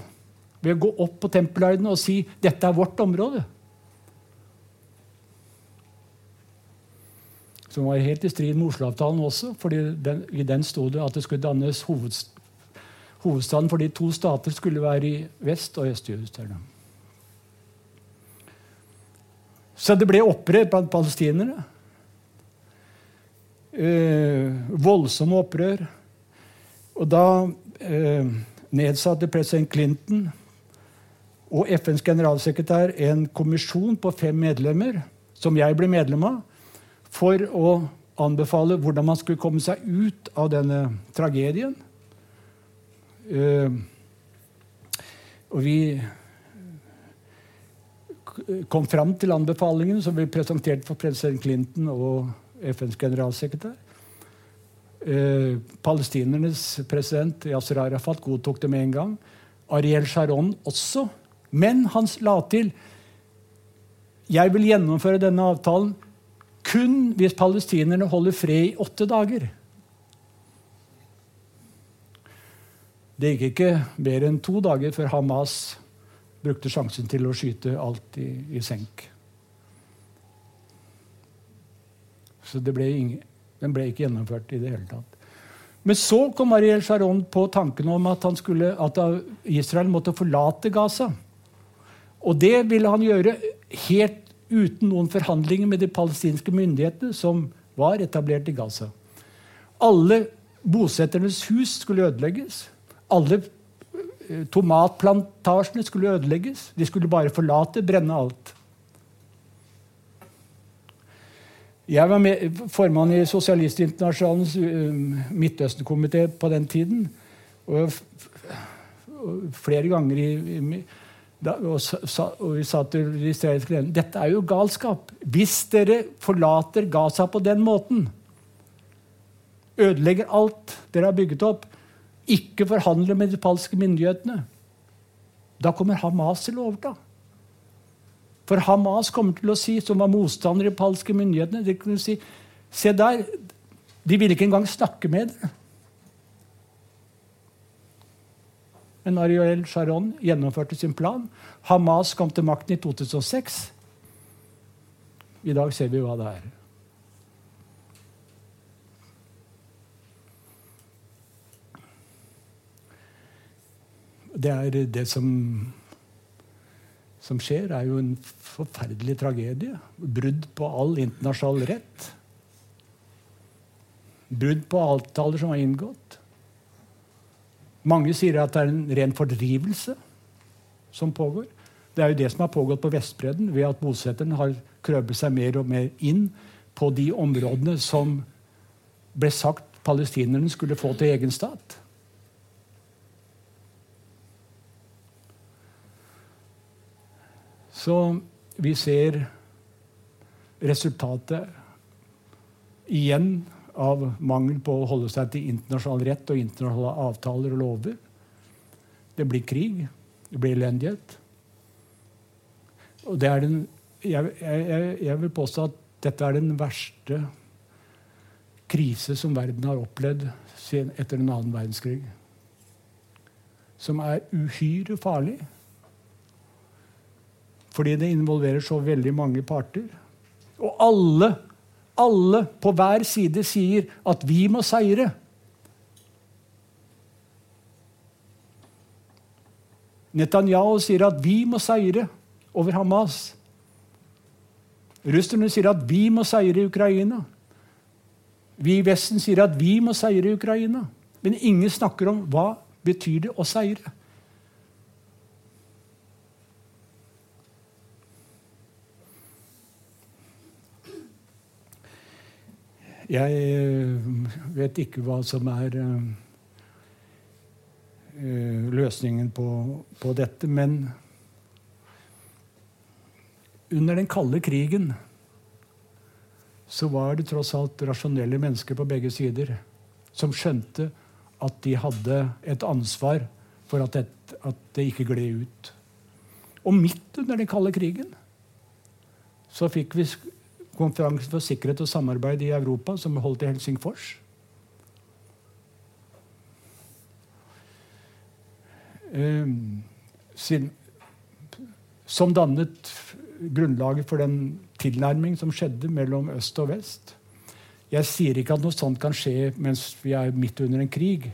[SPEAKER 2] ved å gå opp på Tempelhøyden og si dette er vårt område. Som var helt i strid med Oslo-avtalen også, fordi den, i den sto det at det skulle dannes hovedst, hovedstaden for de to stater skulle være i Vest- og Øst-Jerusalem. Så det ble opprør blant palestinere. Eh, voldsomme opprør. Og da eh, nedsatte president Clinton og FNs generalsekretær en kommisjon på fem medlemmer, som jeg ble medlem av, for å anbefale hvordan man skulle komme seg ut av denne tragedien. Uh, og vi kom fram til anbefalingen som ble presentert for president Clinton og FNs generalsekretær. Eh, palestinernes president Yasser Arafat godtok det med en gang. Ariel Sharon også. Men han la til jeg vil gjennomføre denne avtalen kun hvis palestinerne holder fred i åtte dager. Det gikk ikke mer enn to dager før Hamas brukte sjansen til å skyte alt i, i senk. Så ble ingen, den ble ikke gjennomført i det hele tatt. Men så kom Ariel Sharon på tanken om at, skulle, at Israel måtte forlate Gaza. Og det ville han gjøre helt uten noen forhandlinger med de palestinske myndighetene som var etablert i Gaza. Alle bosetternes hus skulle ødelegges. Alle eh, tomatplantasjene skulle ødelegges. De skulle bare forlate, brenne alt. Jeg var med, formann i Sosialistinternasjonalens uh, Midtøsten-komité på den tiden. Og, flere ganger i, i da, og, sa, og, vi sa til de israelske lederne dette er jo galskap. Hvis dere forlater Gaza på den måten, ødelegger alt dere har bygget opp, ikke forhandler med de palske myndighetene, da kommer Hamas til å overta. For Hamas kommer til å si, som var motstandere i palske myndighetene de kunne si, Se der, de vil ikke engang snakke med dere. Men Ariel Sharon gjennomførte sin plan. Hamas kom til makten i 2006. I dag ser vi hva det er. Det er det som som skjer, er jo en forferdelig tragedie. Brudd på all internasjonal rett. Brudd på avtaler som var inngått. Mange sier at det er en ren fordrivelse som pågår. Det er jo det som har pågått på Vestbredden, ved at bosetterne har krøpet seg mer og mer inn på de områdene som ble sagt palestinerne skulle få til egen stat. Så vi ser resultatet igjen av mangel på å holde seg til internasjonal rett og internasjonale avtaler og lover. Det blir krig. Det blir elendighet. Og det er den, jeg, jeg, jeg vil påstå at dette er den verste krise som verden har opplevd etter den annen verdenskrig. Som er uhyre farlig. Fordi det involverer så veldig mange parter. Og alle, alle på hver side sier at vi må seire. Netanyahu sier at vi må seire over Hamas. Russerne sier at vi må seire i Ukraina. Vi i Vesten sier at vi må seire i Ukraina. Men ingen snakker om hva betyr det å seire. Jeg eh, vet ikke hva som er uh, løsningen på, på, dette, men under den kalde krigen så var det tross alt rasjonelle mennesker på begge sider som skjønte at de hadde et ansvar for at det, at det ikke gled ut. Og midt under den kalde krigen så fikk vi konferansen for sikkerhet og samarbeid i Europa, som holdt i Helsingfors. Ehm, som dannet grunnlaget for den tilnærming som skjedde mellom øst og vest. Jeg sier ikke at noe sånt kan skje mens vi er midt under en krig,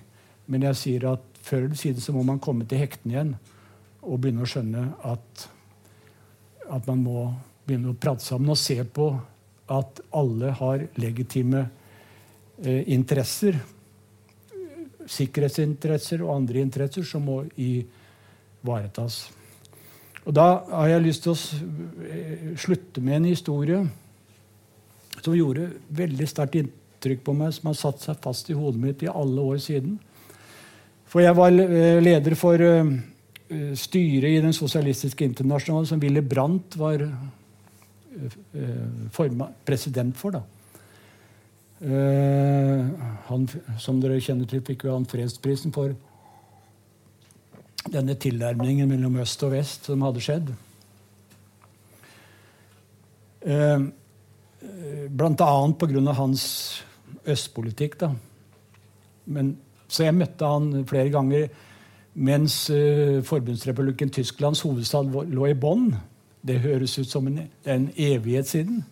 [SPEAKER 2] men jeg sier at før eller siden så må man komme til hektene igjen og begynne å skjønne at, at man må begynne å prate sammen og se på at alle har legitime eh, interesser. Sikkerhetsinteresser og andre interesser som må ivaretas. Og Da har jeg lyst til å eh, slutte med en historie som gjorde veldig sterkt inntrykk på meg, som har satt seg fast i hodet mitt i alle år siden. For jeg var eh, leder for eh, styret i Den sosialistiske internasjonale, som Willy Brandt var president for. da. Han, som dere kjenner til, fikk jo han fredsprisen for denne tilnærmingen mellom øst og vest som hadde skjedd. Uh, blant annet pga. hans østpolitikk. Da. Men, så jeg møtte han flere ganger mens uh, forbundsrepublikken Tysklands hovedstad lå i Bonn. Det høres ut som en, en evighet siden.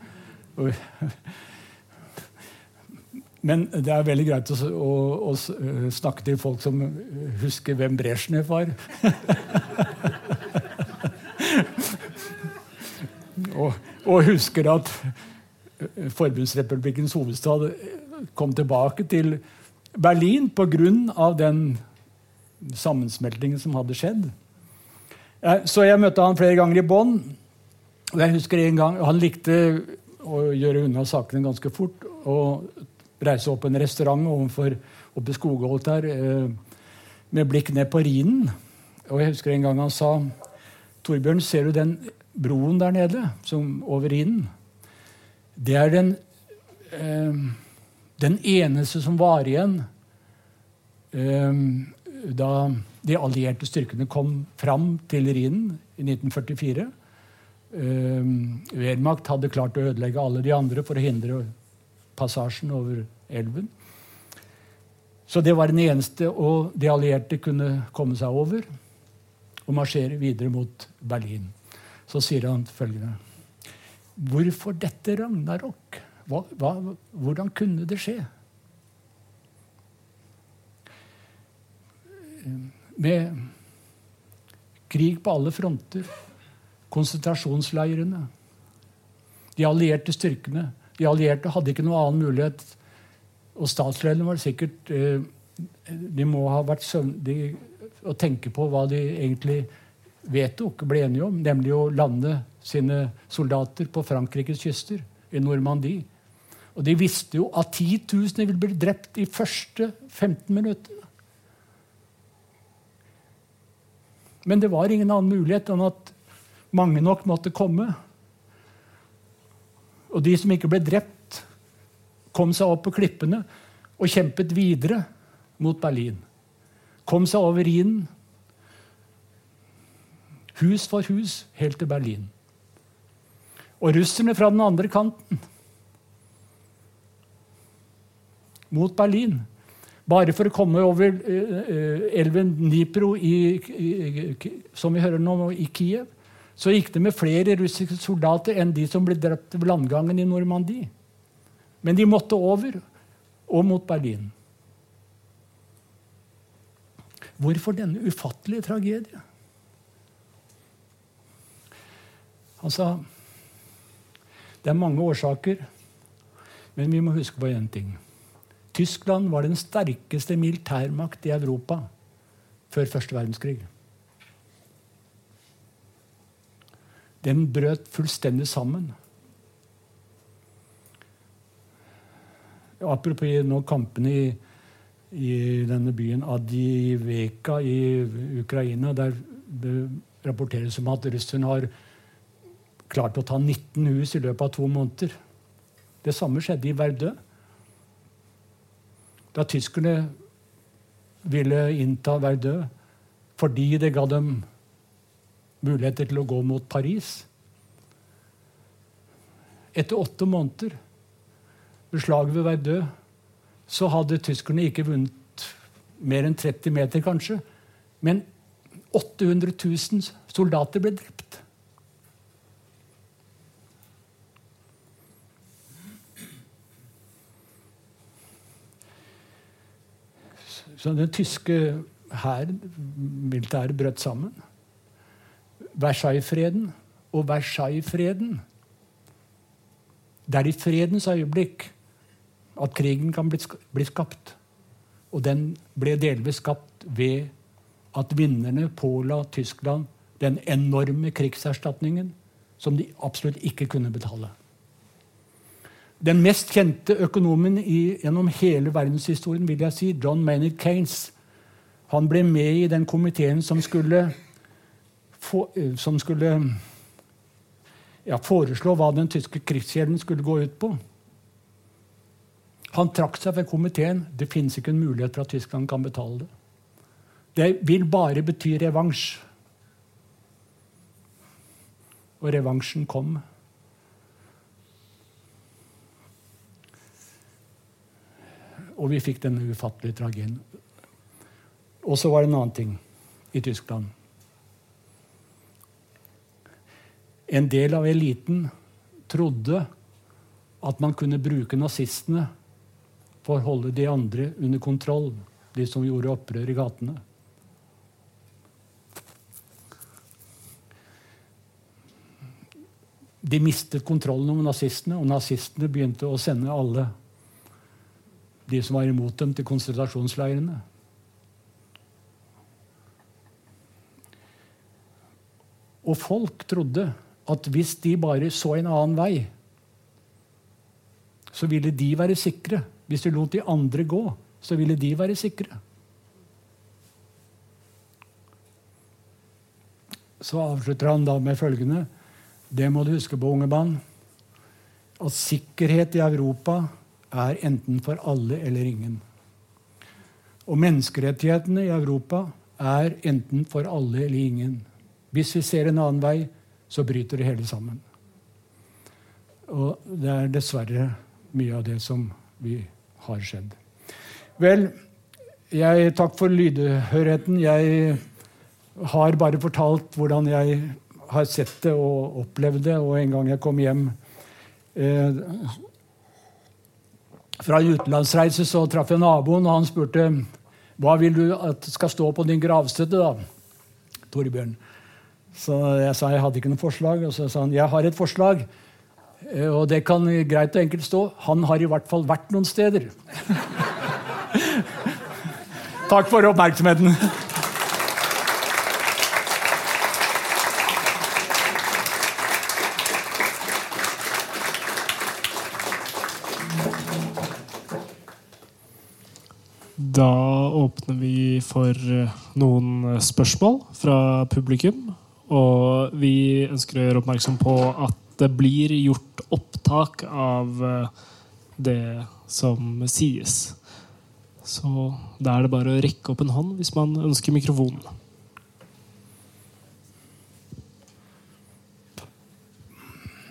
[SPEAKER 2] Men det er veldig greit å, å, å, eh, snakke til folk som husker hvem Brezjnev var. og, og, husker at eh, Forbundsrepublikkens hovedstad kom tilbake til Berlin pga. den sammensmeltingen som hadde skjedd. Så jeg møtte han flere ganger i Bonn. Og jeg husker en gang, Han likte å gjøre unna sakene ganske fort. og reise opp en restaurant overfor, oppe i Skogholt der eh, med blikk ned på Rhinen. Og jeg husker en gang han sa Torbjørn, ser du den broen der nede som over Rhinen? Det er den, eh, den eneste som var igjen eh, da de allierte styrkene kom fram til Rhinen i 1944. Eh, Wehrmacht hadde klart å ødelegge alle de andre for å hindre passasjen over elven. Så det var den eneste, og de allierte kunne komme seg over og marsjere videre mot Berlin. Så sier han følgende Hvorfor dette ragnarok? Hva, hva, hvordan kunne det skje? Med krig på alle fronter, konsentrasjonsleirene, de allierte styrkene de allierte hadde ikke noen annen mulighet. Og statslederne var sikkert eh, De må ha vært søvnige å tenke på hva de egentlig vedtok, ble enige om, nemlig å lande sine soldater på Frankrikes kyster, i Normandie. Og de visste jo at 10 000 ville bli drept de første 15 minuttene. Men det var ingen annen mulighet enn at mange nok måtte komme. Og de som ikke ble drept, kom seg opp på klippene og kjempet videre mot Berlin. Kom seg over Rhinen, hus for hus, helt til Berlin. Og russerne fra den andre kanten mot Berlin. Bare for å komme over uh, elven Dnipro, i, i, som vi hører nå, i Kiev så gikk det med flere russiske soldater enn de som ble drept ved landgangen i Normandie. Men de måtte over og mot Berlin. Hvorfor denne ufattelige tragedie? Sa Det er mange årsaker, men vi må huske på én ting. Tyskland var den sterkeste militærmakt i Europa før første verdenskrig. Den brøt fullstendig sammen. Apropos nå kampene i, i denne byen Adiveka i Ukraina, der det rapporteres om at russerne har klart å ta 19 hus i løpet av to måneder. Det samme skjedde i Verdø. Da tyskerne ville innta Verdø fordi det ga dem muligheter til å gå mot Paris. Etter åtte måneder ved slaget ved Verdø så hadde tyskerne ikke vunnet mer enn 30 meter, kanskje. Men 800 000 soldater ble drept. Så den tyske hæren, militæret, brøt sammen. Versailles-freden og Versailles-freden Det er i fredens øyeblikk at krigen kan bli skapt. Og den ble delvis skapt ved at vinnerne påla Tyskland den enorme krigserstatningen som de absolutt ikke kunne betale. Den mest kjente økonomen i, gjennom hele verdenshistorien, vil jeg si, John Maynard Kanes, han ble med i den komiteen som skulle, for, eh, som skulle ja, foreslå hva den tyske krigskjeden skulle gå ut på. Han trakk seg fra komiteen. Det finnes ikke en mulighet for at Tyskland kan betale det. Det vil bare bety revansj. Og revansjen kom. Og vi fikk denne ufattelige tragedien. Og så var det en annen ting i Tyskland. En del av eliten trodde at man kunne bruke nazistene for å holde de andre under kontroll, de som gjorde opprør i gatene. De mistet kontrollen over nazistene, og nazistene begynte å sende alle de som var imot dem, til konsentrasjonsleirene. Og folk trodde at hvis de bare så en annen vei, så ville de være sikre. Hvis de lot de andre gå, så ville de være sikre. Så avslutter han da med følgende Det må du huske på, unge mann, at sikkerhet i Europa er enten for alle eller ingen. Og menneskerettighetene i Europa er enten for alle eller ingen. Hvis vi ser en annen vei, så bryter det hele sammen. Og det er dessverre mye av det som vi har skjedd. Vel, jeg takk for lydhørheten. Jeg har bare fortalt hvordan jeg har sett det og opplevd det. Og en gang jeg kom hjem eh, fra en utenlandsreise så traff jeg naboen, og han spurte hva vil du at skal stå på din gravstøtte. da, Torbjørn. Så jeg sa jeg hadde ikke noe forslag. Og så sa han jeg har et forslag. Eh, og det kan greit og enkelt stå. Han har i hvert fall vært noen steder. Takk for oppmerksomheten.
[SPEAKER 3] Da åpner vi for eh, noen spørsmål fra publikum. Og vi ønsker å gjøre oppmerksom på at det blir gjort opptak av eh, det som sies. Så da er det bare å rekke opp en hånd hvis man ønsker mikrofonen.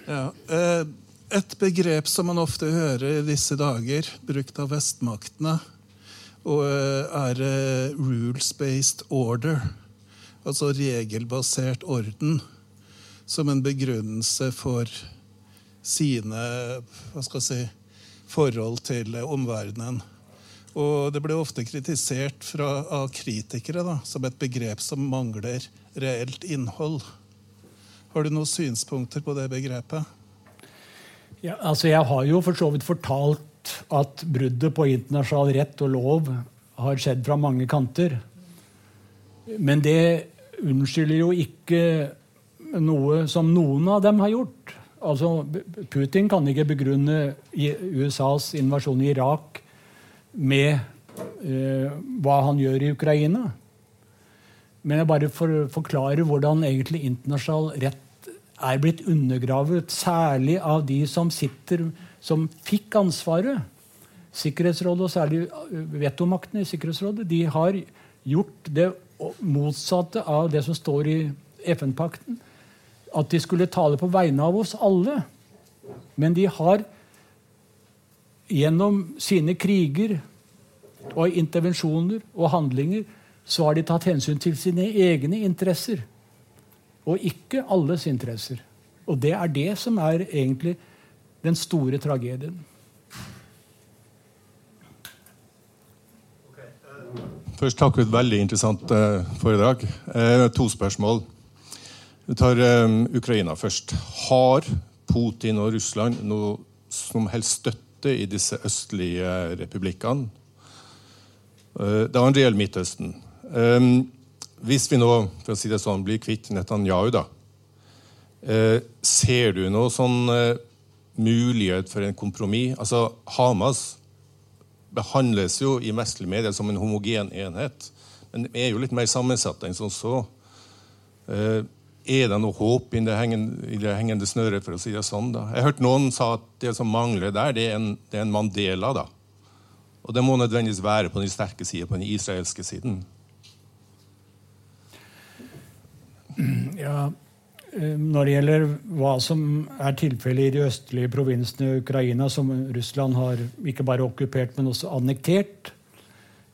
[SPEAKER 4] Ja, eh, Et begrep som man ofte hører i disse dager, brukt av vestmaktene, eh, er rules-based order, altså regelbasert orden, som en begrunnelse for sine hva skal jeg si, forhold til omverdenen. Og det ble ofte kritisert fra, av kritikere da, som et begrep som mangler reelt innhold. Har du noen synspunkter på det begrepet?
[SPEAKER 2] Ja, altså jeg har jo for så vidt fortalt at bruddet på internasjonal rett og lov har skjedd fra mange kanter. Men det unnskylder jo ikke noe som noen av dem har gjort. Altså, Putin kan ikke begrunne USAs invasjon i Irak med eh, hva han gjør i Ukraina. Men jeg bare for, forklarer hvordan egentlig internasjonal rett er blitt undergravet, særlig av de som sitter som fikk ansvaret. Sikkerhetsrådet, og særlig vetomaktene i Sikkerhetsrådet, de har gjort det motsatte av det som står i FN-pakten. At de skulle tale på vegne av oss alle. Men de har gjennom sine kriger og intervensjoner og handlinger så har de tatt hensyn til sine egne interesser og ikke alles interesser. Og det er det som er egentlig den store tragedien.
[SPEAKER 5] Først takk for et veldig interessant eh, foredrag. Eh, to spørsmål. Vi tar eh, Ukraina først. Har Putin og Russland noe som helst støtte i disse østlige republikkene? Uh, det andre gjelder Midtøsten. Um, hvis vi nå for å si det sånn, blir kvitt Netanyahu, da, eh, ser du noe sånn eh, mulighet for en kompromiss? Altså, Hamas behandles jo i vestlige medier som en homogen enhet, men det er jo litt mer sammensatt enn som så. Eh, er det noe håp i det hengende, det hengende snøret, for å si det sånn? da? Jeg hørte noen sa at det som mangler der, det er en, det er en Mandela. da. Og det må nødvendigvis være på den sterke siden, på den israelske siden.
[SPEAKER 2] Ja, Når det gjelder hva som er tilfellet i de østlige provinsene i Ukraina, som Russland har ikke bare okkupert, men også annektert,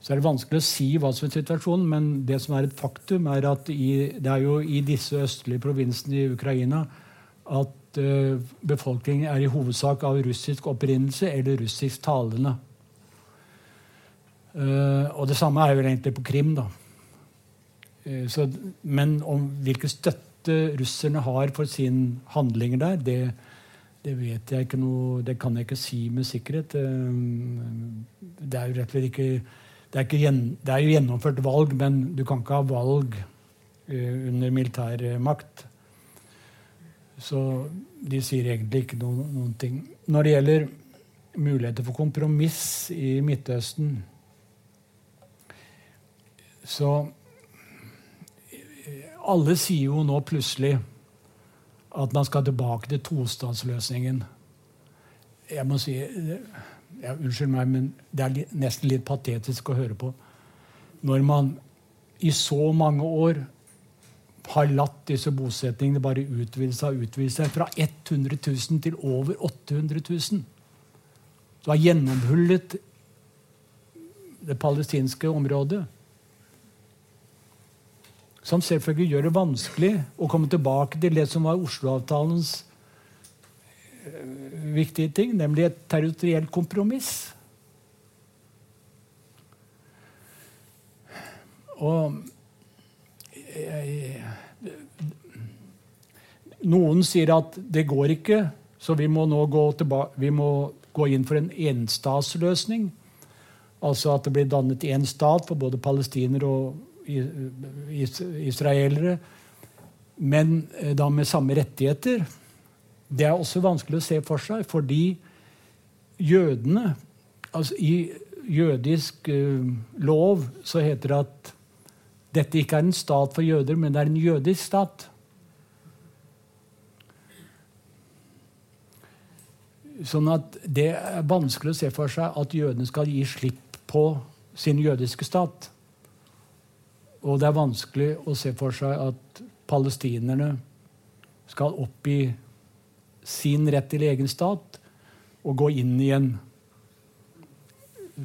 [SPEAKER 2] så er det vanskelig å si hva som er situasjonen. Men det som er et faktum, er at i, det er jo i disse østlige provinsene i Ukraina at uh, befolkningen er i hovedsak av russisk opprinnelse eller russisk talende. Uh, og det samme er jo egentlig på Krim. da. Uh, så, men om hvilken støtte russerne har for sine handlinger der, det, det, vet jeg ikke noe Det kan jeg ikke si med sikkerhet. Eh, det er jo rett og slett ikke det er, ikke det er jo gjennomført valg, men du kan ikke ha valg uh, under militærmakt. Så de sier egentlig ikke noen, noen ting. Når det gjelder muligheter for kompromiss i Midtøsten, så alle sier jo nå plutselig at man skal tilbake til tostatsløsningen. Jeg må si ja, Unnskyld meg, men det er nesten litt patetisk å høre på. Når man i så mange år har latt disse bosetningene bare utvide seg og utvide seg fra 100 000 til over 800 000. Du har gjennomhullet det palestinske området. Som selvfølgelig gjør det vanskelig å komme tilbake til det som var Oslo-avtalens eh, viktige ting, nemlig et territorielt kompromiss. Og jeg, Noen sier at det går ikke, så vi må nå gå, vi må gå inn for en enstatsløsning. Altså at det blir dannet én stat for både palestinere og israelere, men eh, da med samme rettigheter. Det er også vanskelig å se for seg, fordi jødene altså I jødisk uh, lov så heter det at dette ikke er en stat for jøder, men det er en jødisk stat. Sånn at det er vanskelig å se for seg at jødene skal gi slipp på sin jødiske stat. Og det er vanskelig å se for seg at palestinerne skal oppgi sin rett til egen stat og gå inn i en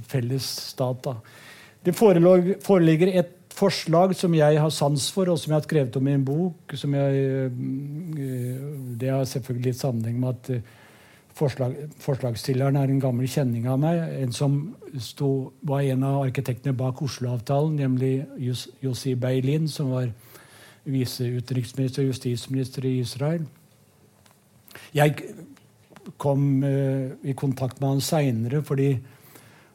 [SPEAKER 2] felles stat. Da. Det foreligger et forslag som jeg har sans for, og som jeg har skrevet om i en bok. Jeg, eh, det har selvfølgelig litt sammenheng med at eh, forslag, forslagsstilleren er en gammel kjenning av meg. En som stod, var en av arkitektene bak Oslo-avtalen, nemlig Yossi Beilin, som var viseutenriksminister og justisminister i Israel. Jeg kom uh, i kontakt med han seinere fordi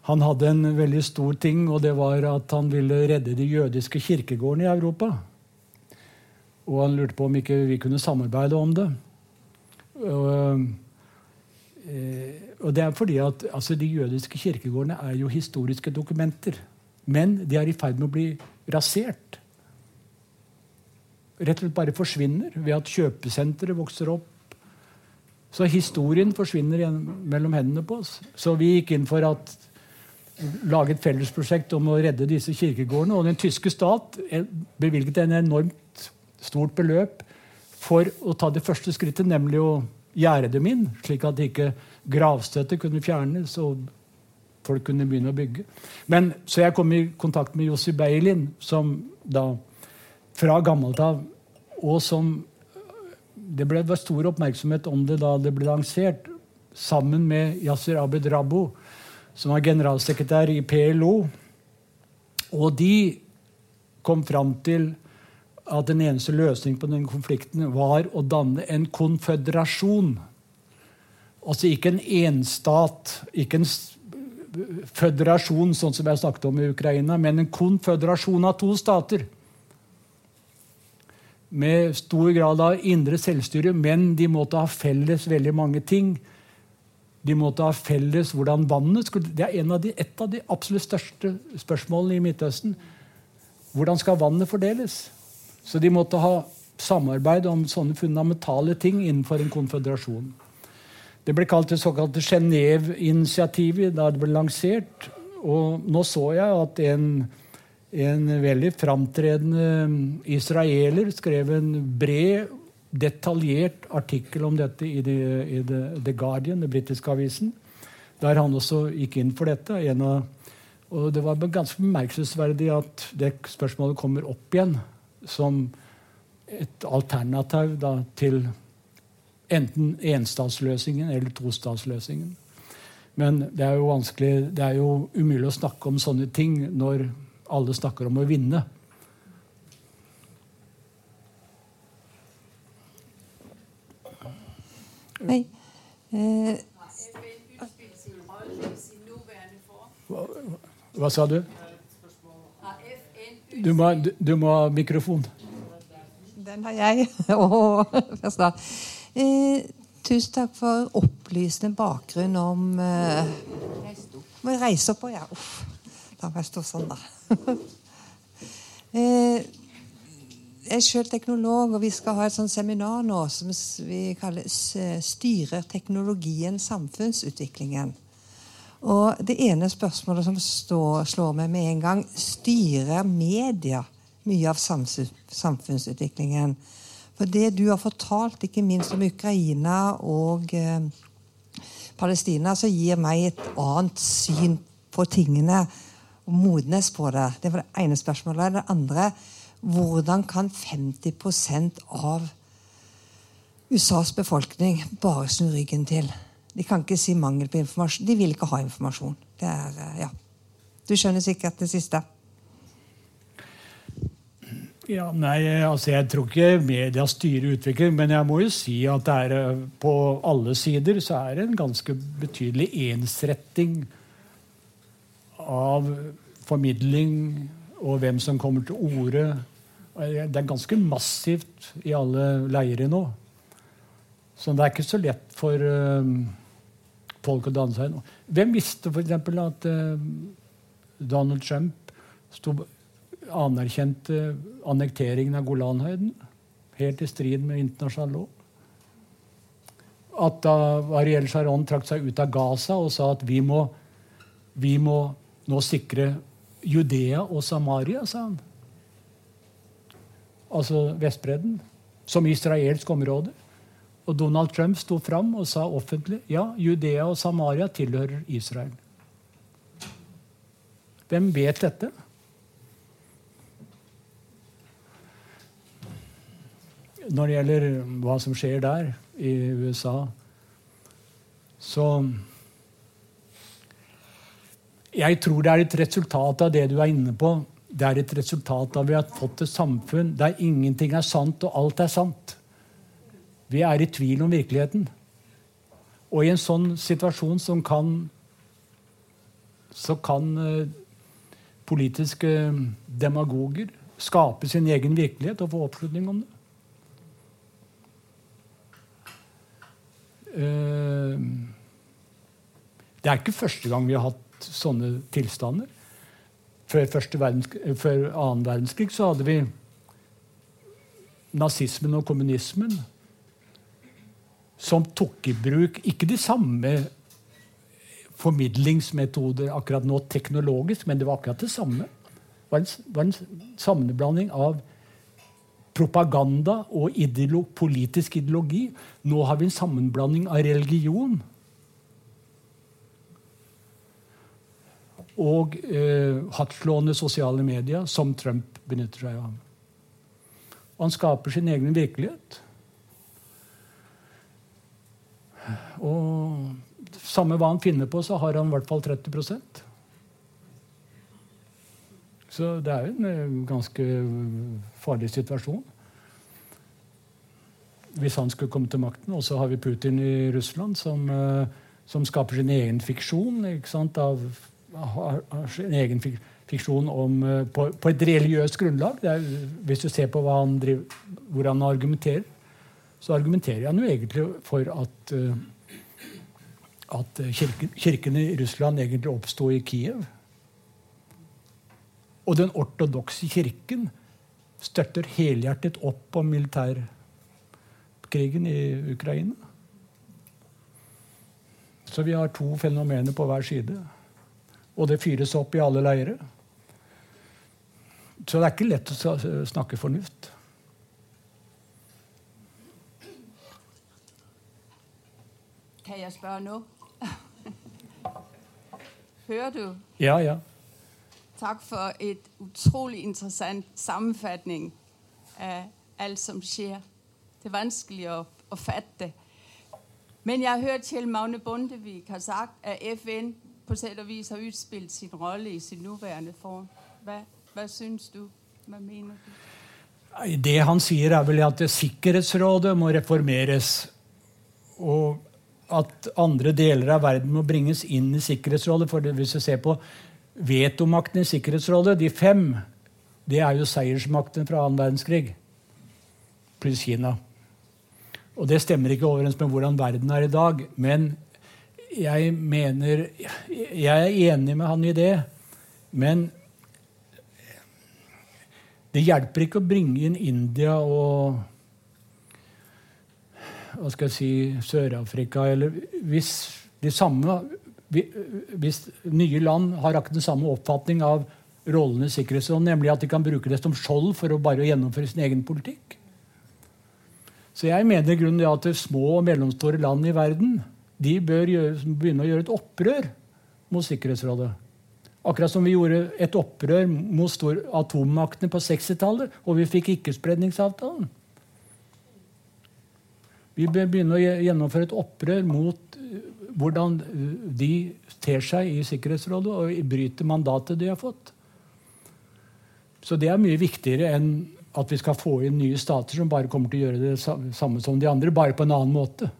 [SPEAKER 2] han hadde en veldig stor ting, og det var at han ville redde de jødiske kirkegårdene i Europa. Og han lurte på om ikke vi kunne samarbeide om det. Uh, og det er fordi at altså, De jødiske kirkegårdene er jo historiske dokumenter. Men de er i ferd med å bli rasert. Rett og slett bare forsvinner ved at kjøpesentre vokser opp. Så historien forsvinner mellom hendene på oss. Så vi gikk inn for at lage et fellesprosjekt om å redde disse kirkegårdene. Og den tyske stat bevilget en enormt stort beløp for å ta det første skrittet, nemlig å gjerde dem inn, slik at ikke gravstøtet kunne fjernes og folk kunne begynne å bygge. Men, så jeg kom i kontakt med Jossi Beilin, som da fra gammelt av og som Det ble stor oppmerksomhet om det da det ble lansert, sammen med Yasir Abed Rabbo, som var generalsekretær i PLO. Og de kom fram til at den eneste løsningen på den konflikten var å danne en konføderasjon. Altså ikke en enstat, ikke en føderasjon, sånn som jeg snakket om i Ukraina, men en konføderasjon av to stater. Med stor grad av indre selvstyre, men de måtte ha felles veldig mange ting. De måtte ha felles hvordan vannet skulle Det er av de, et av de absolutt største spørsmålene i Midtøsten. Hvordan skal vannet fordeles? Så de måtte ha samarbeid om sånne fundamentale ting innenfor en konføderasjon. Det ble kalt det såkalte Genéve-initiativet da det ble lansert. Og nå så jeg at en, en veldig framtredende israeler skrev en bred detaljert artikkel om dette i The, i The, The Guardian, den britiske avisen, der han også gikk inn for dette. Av, og Det var ganske bemerkelsesverdig at det spørsmålet kommer opp igjen som et alternativ da, til enten enstatsløsningen eller tostatsløsningen. Men det er jo vanskelig, det er jo umulig å snakke om sånne ting når alle snakker om å vinne.
[SPEAKER 6] Hei. Eh,
[SPEAKER 2] hva, hva, sa du? Du må, du, må, ha mikrofon.
[SPEAKER 6] Den har jeg. eh, tusen takk for opplysende bakgrunn om eh, Må jeg reise opp og ja. Uff. Da må jeg stå sånn, da. eh, jeg er selv teknolog, og vi skal ha et sånt seminar nå som vi kaller 'Styrer teknologien samfunnsutviklingen'. Og Det ene spørsmålet som står, slår meg med en gang styrer media mye av samfunnsutviklingen? For det du har fortalt, ikke minst om Ukraina og eh, Palestina, så gir meg et annet syn på tingene og modnes på det. Det var det ene spørsmålet. Det andre hvordan kan 50% av USAs befolkning bare snu ryggen til? De kan ikke si mangel på informasjon. De vil ikke ha informasjon. Er, eh, ja. Du skjønner sikkert det siste?
[SPEAKER 2] Ja, nei, altså Jeg tror ikke media styrer utviklingen, men jeg må jo si at det er eh, på alle sider så er det en ganske betydelig ensretting av formidling og hvem som kommer til orde det er ganske massivt i alle leirer nå. Så det er ikke så lett for uh, folk å danne seg nå. Hvem visste f.eks. at uh, Donald Trump stod, anerkjente annekteringen av Golanhøyden? Helt i strid med internasjonal lov. At da Ariel Sharon trakk seg ut av Gaza og sa at vi må, vi må nå sikre Judea og Samaria, sa han altså Vestbredden, som israelsk område. Og Donald Trump sto fram og sa offentlig ja, Judea og Samaria tilhører Israel. Hvem vet dette? Når det gjelder hva som skjer der, i USA, så Jeg tror det er et resultat av det du er inne på det er et resultat av at vi har fått et samfunn der ingenting er sant, og alt er sant. Vi er i tvil om virkeligheten. Og i en sånn situasjon som kan så kan eh, politiske demagoger skape sin egen virkelighet og få oppslutning om det. Eh, det er ikke første gang vi har hatt sånne tilstander. Før, verdenskrig, før annen verdenskrig så hadde vi nazismen og kommunismen som tok i bruk ikke de samme formidlingsmetoder akkurat nå teknologisk, men det var akkurat det samme. Det var en, var en sammenblanding av propaganda og ideolo politisk ideologi. Nå har vi en sammenblanding av religion og eh, hardtslående sosiale medier, som Trump benytter seg av. Han skaper sin egen virkelighet. Og samme hva han finner på, så har han i hvert fall 30% Så det er jo en eh, ganske farlig situasjon. Hvis han skulle komme til makten. Og så har vi Putin i Russland, som, eh, som skaper sin egen fiksjon. Av, sin egen fiksjon om, eh, på, på, et religiøst grunnlag. Er, hvis du ser på han driver, hvor han argumenterer, så argumenterer han jo egentlig for at at kirken, kirken i Russland egentlig oppsto i Kiev. Og den ortodokse kirken støtter helhjertet opp om militærkrigen i Ukraina. Så vi har to fenomener på hver side. Og det fyres opp i alle leirer. Så det er ikke lett å snakke fornuft.
[SPEAKER 7] Kan jeg spørre nå? Hører du?
[SPEAKER 2] Ja, ja.
[SPEAKER 7] Takk for et utrolig interessant sammenfatning av alt som skjer. Det er vanskelig å, å fatte. Men jeg har hørt Kjell Magne Bondevik har sagt at FN på sett og vis har utspilt sin rolle i sin nåværende form. Hva, hva syns du? Hva mener du?
[SPEAKER 2] Det han sier, er vel at Sikkerhetsrådet må reformeres. Og at andre deler av verden må bringes inn i Sikkerhetsrådet. For hvis du ser på vetomakten i Sikkerhetsrådet, de fem, det er jo seiersmakten fra annen verdenskrig. Pluss Kina. Og det stemmer ikke overens med hvordan verden er i dag. Men jeg mener Jeg er enig med han i det. Men det hjelper ikke å bringe inn India og hva skal jeg si, Sør-Afrika eller hvis de samme hvis nye land har akkurat den samme oppfatning av rollene i Sikkerhetsrådet, nemlig at de kan bruke det som skjold for å bare gjennomføre sin egen politikk. Så jeg mener i grunnen at små og mellomstore land i verden de bør gjøre, begynne å gjøre et opprør mot Sikkerhetsrådet. Akkurat som vi gjorde et opprør mot atommaktene på 60-tallet, og vi fikk ikkespredningsavtalen. Vi bør begynne å gjennomføre et opprør mot eh, hvordan de ter seg i Sikkerhetsrådet og bryter mandatet de har fått. Så det er mye viktigere enn at vi skal få inn nye stater som bare kommer til å gjøre det samme som de andre, bare på en annen måte.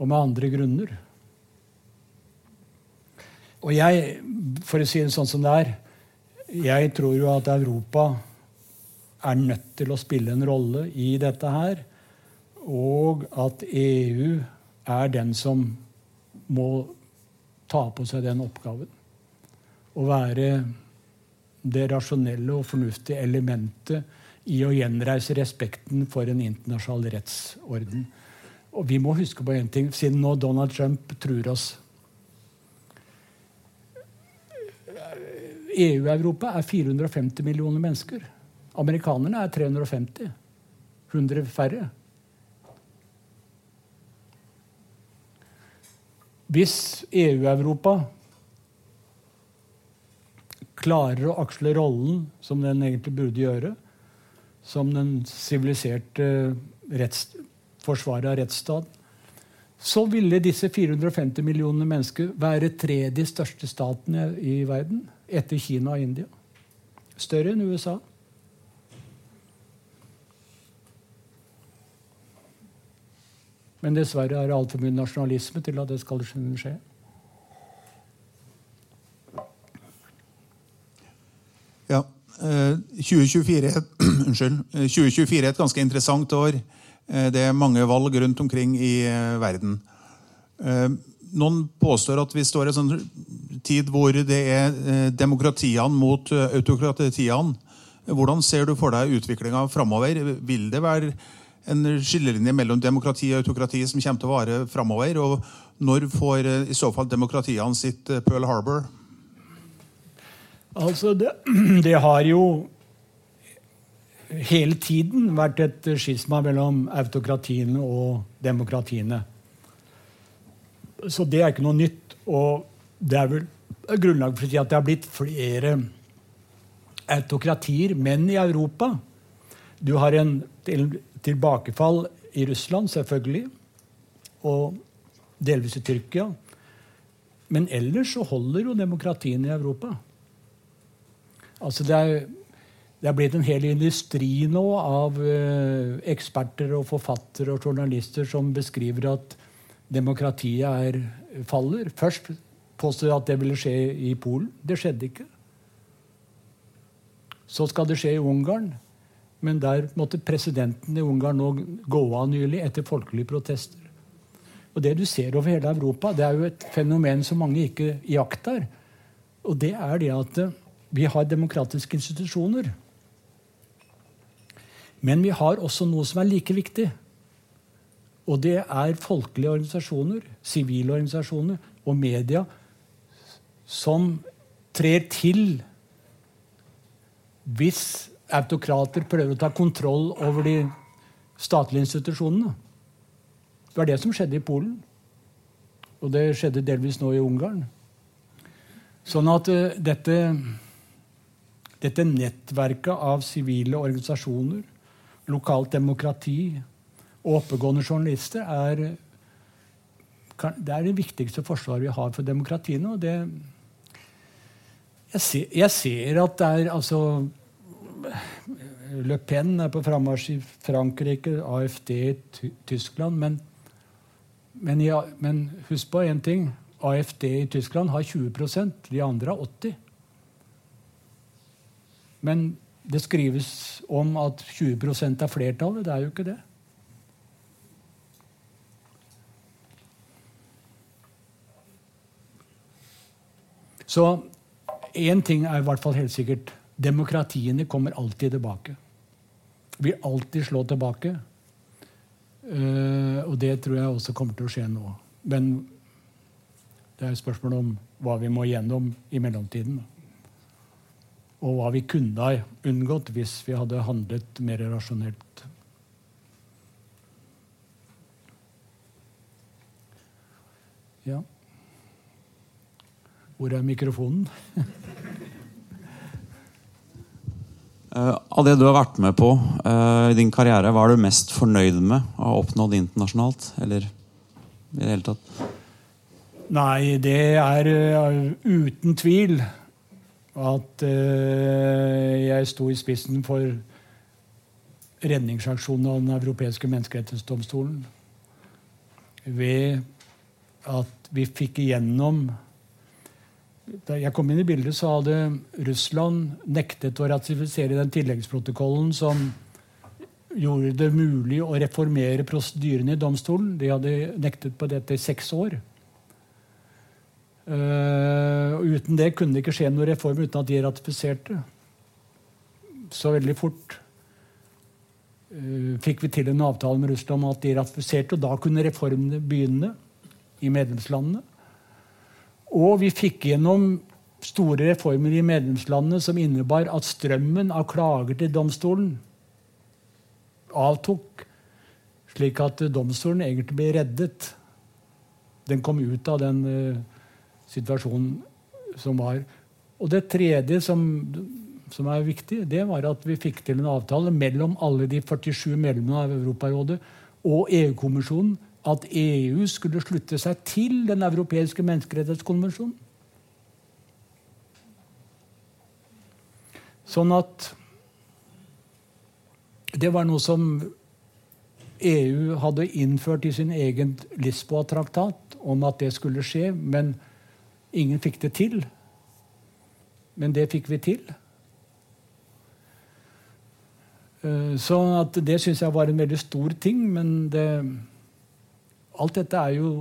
[SPEAKER 2] Og med andre grunner. Og jeg, for å si det sånn som det er, jeg tror jo at Europa er nødt til å spille en rolle i dette her og at EU er den som må ta på seg den oppgaven. Å være det rasjonelle og fornuftige elementet i å gjenreise respekten for en internasjonal rettsorden. Og vi må huske på én ting, siden nå Donald Trump truer oss. EU-Europa er 450 millioner mennesker. Amerikanerne er 350. 100 færre. Hvis EU-Europa klarer å aksle rollen som den egentlig burde gjøre, som den siviliserte forsvaret av rettsstaten, så ville disse 450 millionene mennesker være tredje største staten i verden etter Kina og India. Større enn USA. Men dessverre er det altfor mye nasjonalisme til at det skal skje.
[SPEAKER 8] Ja. eh, 2024, unnskyld, eh, 2024 er et ganske interessant år. Eh, Det er mange valg rundt omkring i eh, verden. Eh, Noen påstår at vi står i en sånn tid hvor det er eh, demokratiene mot eh, autokratiene. Hvordan ser du for deg utviklinga framover? Vil det være en skillelinje mellom demokrati og autokrati som kommer til å vare framover? Og når får eh, i så fall demokratiene sitt eh, Pearl Harbor?
[SPEAKER 2] Altså, det, det har jo hele tiden vært et skisma mellom autokratiene og demokratiene. Så det er ikke noe nytt. Og det er vel grunnlag for å si at det har blitt flere autokratier, men i Europa. Du har en tilbakefall i Russland, selvfølgelig, og delvis i Tyrkia. Men ellers så holder jo demokratiene i Europa. Altså det, er, det er blitt en hel industri nå av eh, eksperter og forfattere og journalister som beskriver at demokratiet er, faller. Først påstod de at det ville skje i Polen. Det skjedde ikke. Så skal det skje i Ungarn. Men der måtte presidenten i Ungarn nå gå av nylig etter folkelige protester. Og Det du ser over hele Europa, det er jo et fenomen som mange ikke iakttar. Og det er det at eh, vi har demokratiske institusjoner. Men vi har også noe som er like viktig. Og det er folkelige organisasjoner, sivile organisasjoner og media som trer til hvis autokrater prøver å ta kontroll over de statlige institusjonene. Det var det som skjedde i Polen. Og det skjedde delvis nå i Ungarn. Sånn at uh, dette, dette nettverket av sivile organisasjoner, lokalt demokrati og oppegående journalister er, kan, det er det viktigste forsvaret vi har for demokratiene. og det jeg ser, jeg ser at det er altså Le Pen er på frammarsj i Frankrike, AFD i Tyskland. Men, men, ja, men husk på én ting. AFD i Tyskland har 20% de andre har 80 Men det skrives om at 20% er flertallet. Det er jo ikke det. Så én ting er i hvert fall helt sikkert. Demokratiene kommer alltid tilbake. Vil alltid slå tilbake. Uh, og det tror jeg også kommer til å skje nå. Men det er jo spørsmål om hva vi må gjennom i mellomtiden. Og hva vi kunne ha unngått hvis vi hadde handlet mer rasjonelt. Ja. Hvor er mikrofonen?
[SPEAKER 9] Uh, av det du har vært med på uh, i din karriere, hva er du mest fornøyd med å ha oppnådd internasjonalt? Eller i det hele tatt?
[SPEAKER 2] Nei, det er uh, uten tvil at jeg sto i spissen for redningsaksjonen av Den europeiske menneskerettighetsdomstolen. Ved at vi fikk igjennom da jeg kom inn i bildet, så hadde Russland nektet å ratifisere den tilleggsprotokollen som gjorde det mulig å reformere prosedyrene i domstolen. De hadde nektet på dette i seks år. Uh, uten det kunne det ikke skje noen reform uten at de ratifiserte. Så veldig fort uh, fikk vi til en avtale med Russland om at de ratifiserte, og da kunne reformene begynne i medlemslandene. Og vi fikk gjennom store reformer i medlemslandene som innebar at strømmen av klager til domstolen avtok, slik at domstolen egentlig ble reddet. Den kom ut av den uh, situasjonen som var. Og det tredje som, som, er viktig, det var at vi fikk til en avtale mellom alle de 47 medlemmene av Europarådet og EU-kommisjonen at EU skulle slutte seg til Den europeiske menneskerettighetskonvensjonen. Sånn at Det var noe som EU hadde innført i sin egen Lisboa-traktat om at det skulle skje, men ingen fikk det til. Men det fikk vi til. Eh, så det syns jeg var en veldig stor ting, men det, alt dette er jo,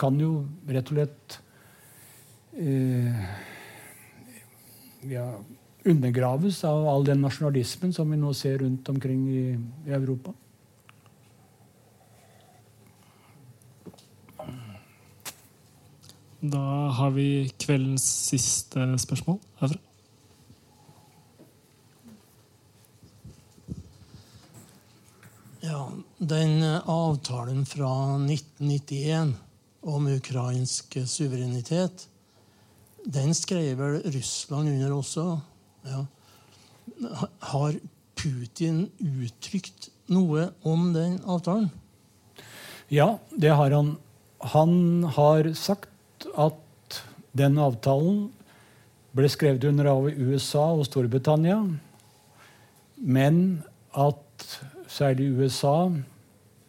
[SPEAKER 2] kan jo rett og slett eh, ja, undergraves av all den nasjonalismen som vi nå ser rundt omkring i, i Europa.
[SPEAKER 3] Da har vi kveldens siste spørsmål herfra.
[SPEAKER 10] Ja, Den avtalen fra 1991 om ukrainsk suverenitet, den skrev vel Russland under også? Ja. Har Putin uttrykt noe om den avtalen?
[SPEAKER 2] Ja, det har han. Han har sagt at den avtalen ble skrevet under av USA og Storbritannia, men at særlig USA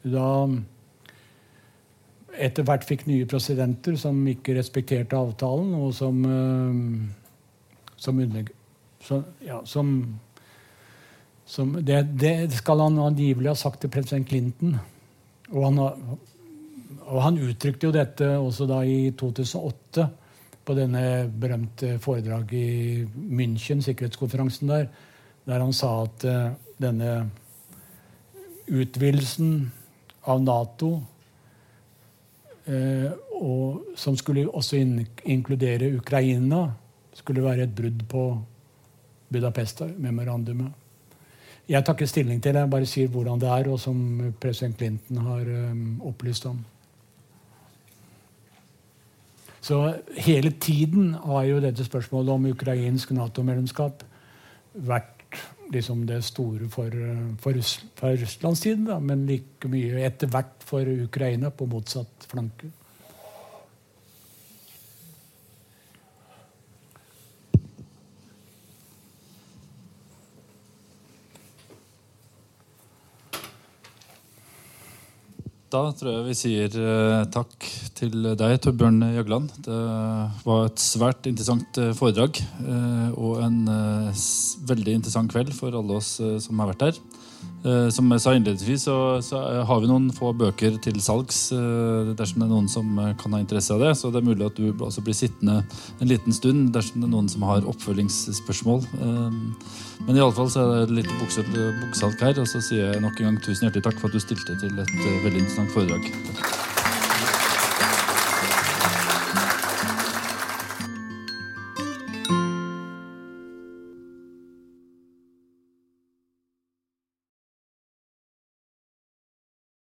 [SPEAKER 2] da etter hvert fikk nye presidenter som ikke respekterte avtalen, og som som, under, som, ja, som, som det, det, skal han angivelig ha sagt til president Clinton. Og han, og han, uttrykte jo dette også da i 2008 på denne berømte foredraget i München, sikkerhetskonferansen der, der han sa at uh, denne utvidelsen av Nato uh, og, som skulle også in inkludere Ukraina, skulle være et brudd på Budapest-memorandumet. Jeg tar ikke stilling til det, jeg bare sier hvordan det er, og som president Clinton har um, opplyst om. Så hele tiden har jo dette spørsmålet om ukrainsk Nato-medlemskap vært liksom det store for, for, Russ, for Russlands da, men like mye etter hvert for Ukraina på motsatt flanke.
[SPEAKER 1] Da tror jeg vi sier eh, takk til deg, Torbjørn Jagland. Det var et svært interessant eh, foredrag eh, og en veldig interessant kveld for alle oss som har vært her. Eh, som jeg sa innledningsvis, så, så, har vi noen få bøker til salgs dersom det er noen som kan ha interesse av det. Så det er mulig at du også blir sittende en liten stund dersom det er noen som har oppfølgingsspørsmål. Men iallfall så er det litt boksalg her, og så sier jeg nok en gang tusen hjertelig takk for at du stilte til et veldig interessant foredrag. Takk.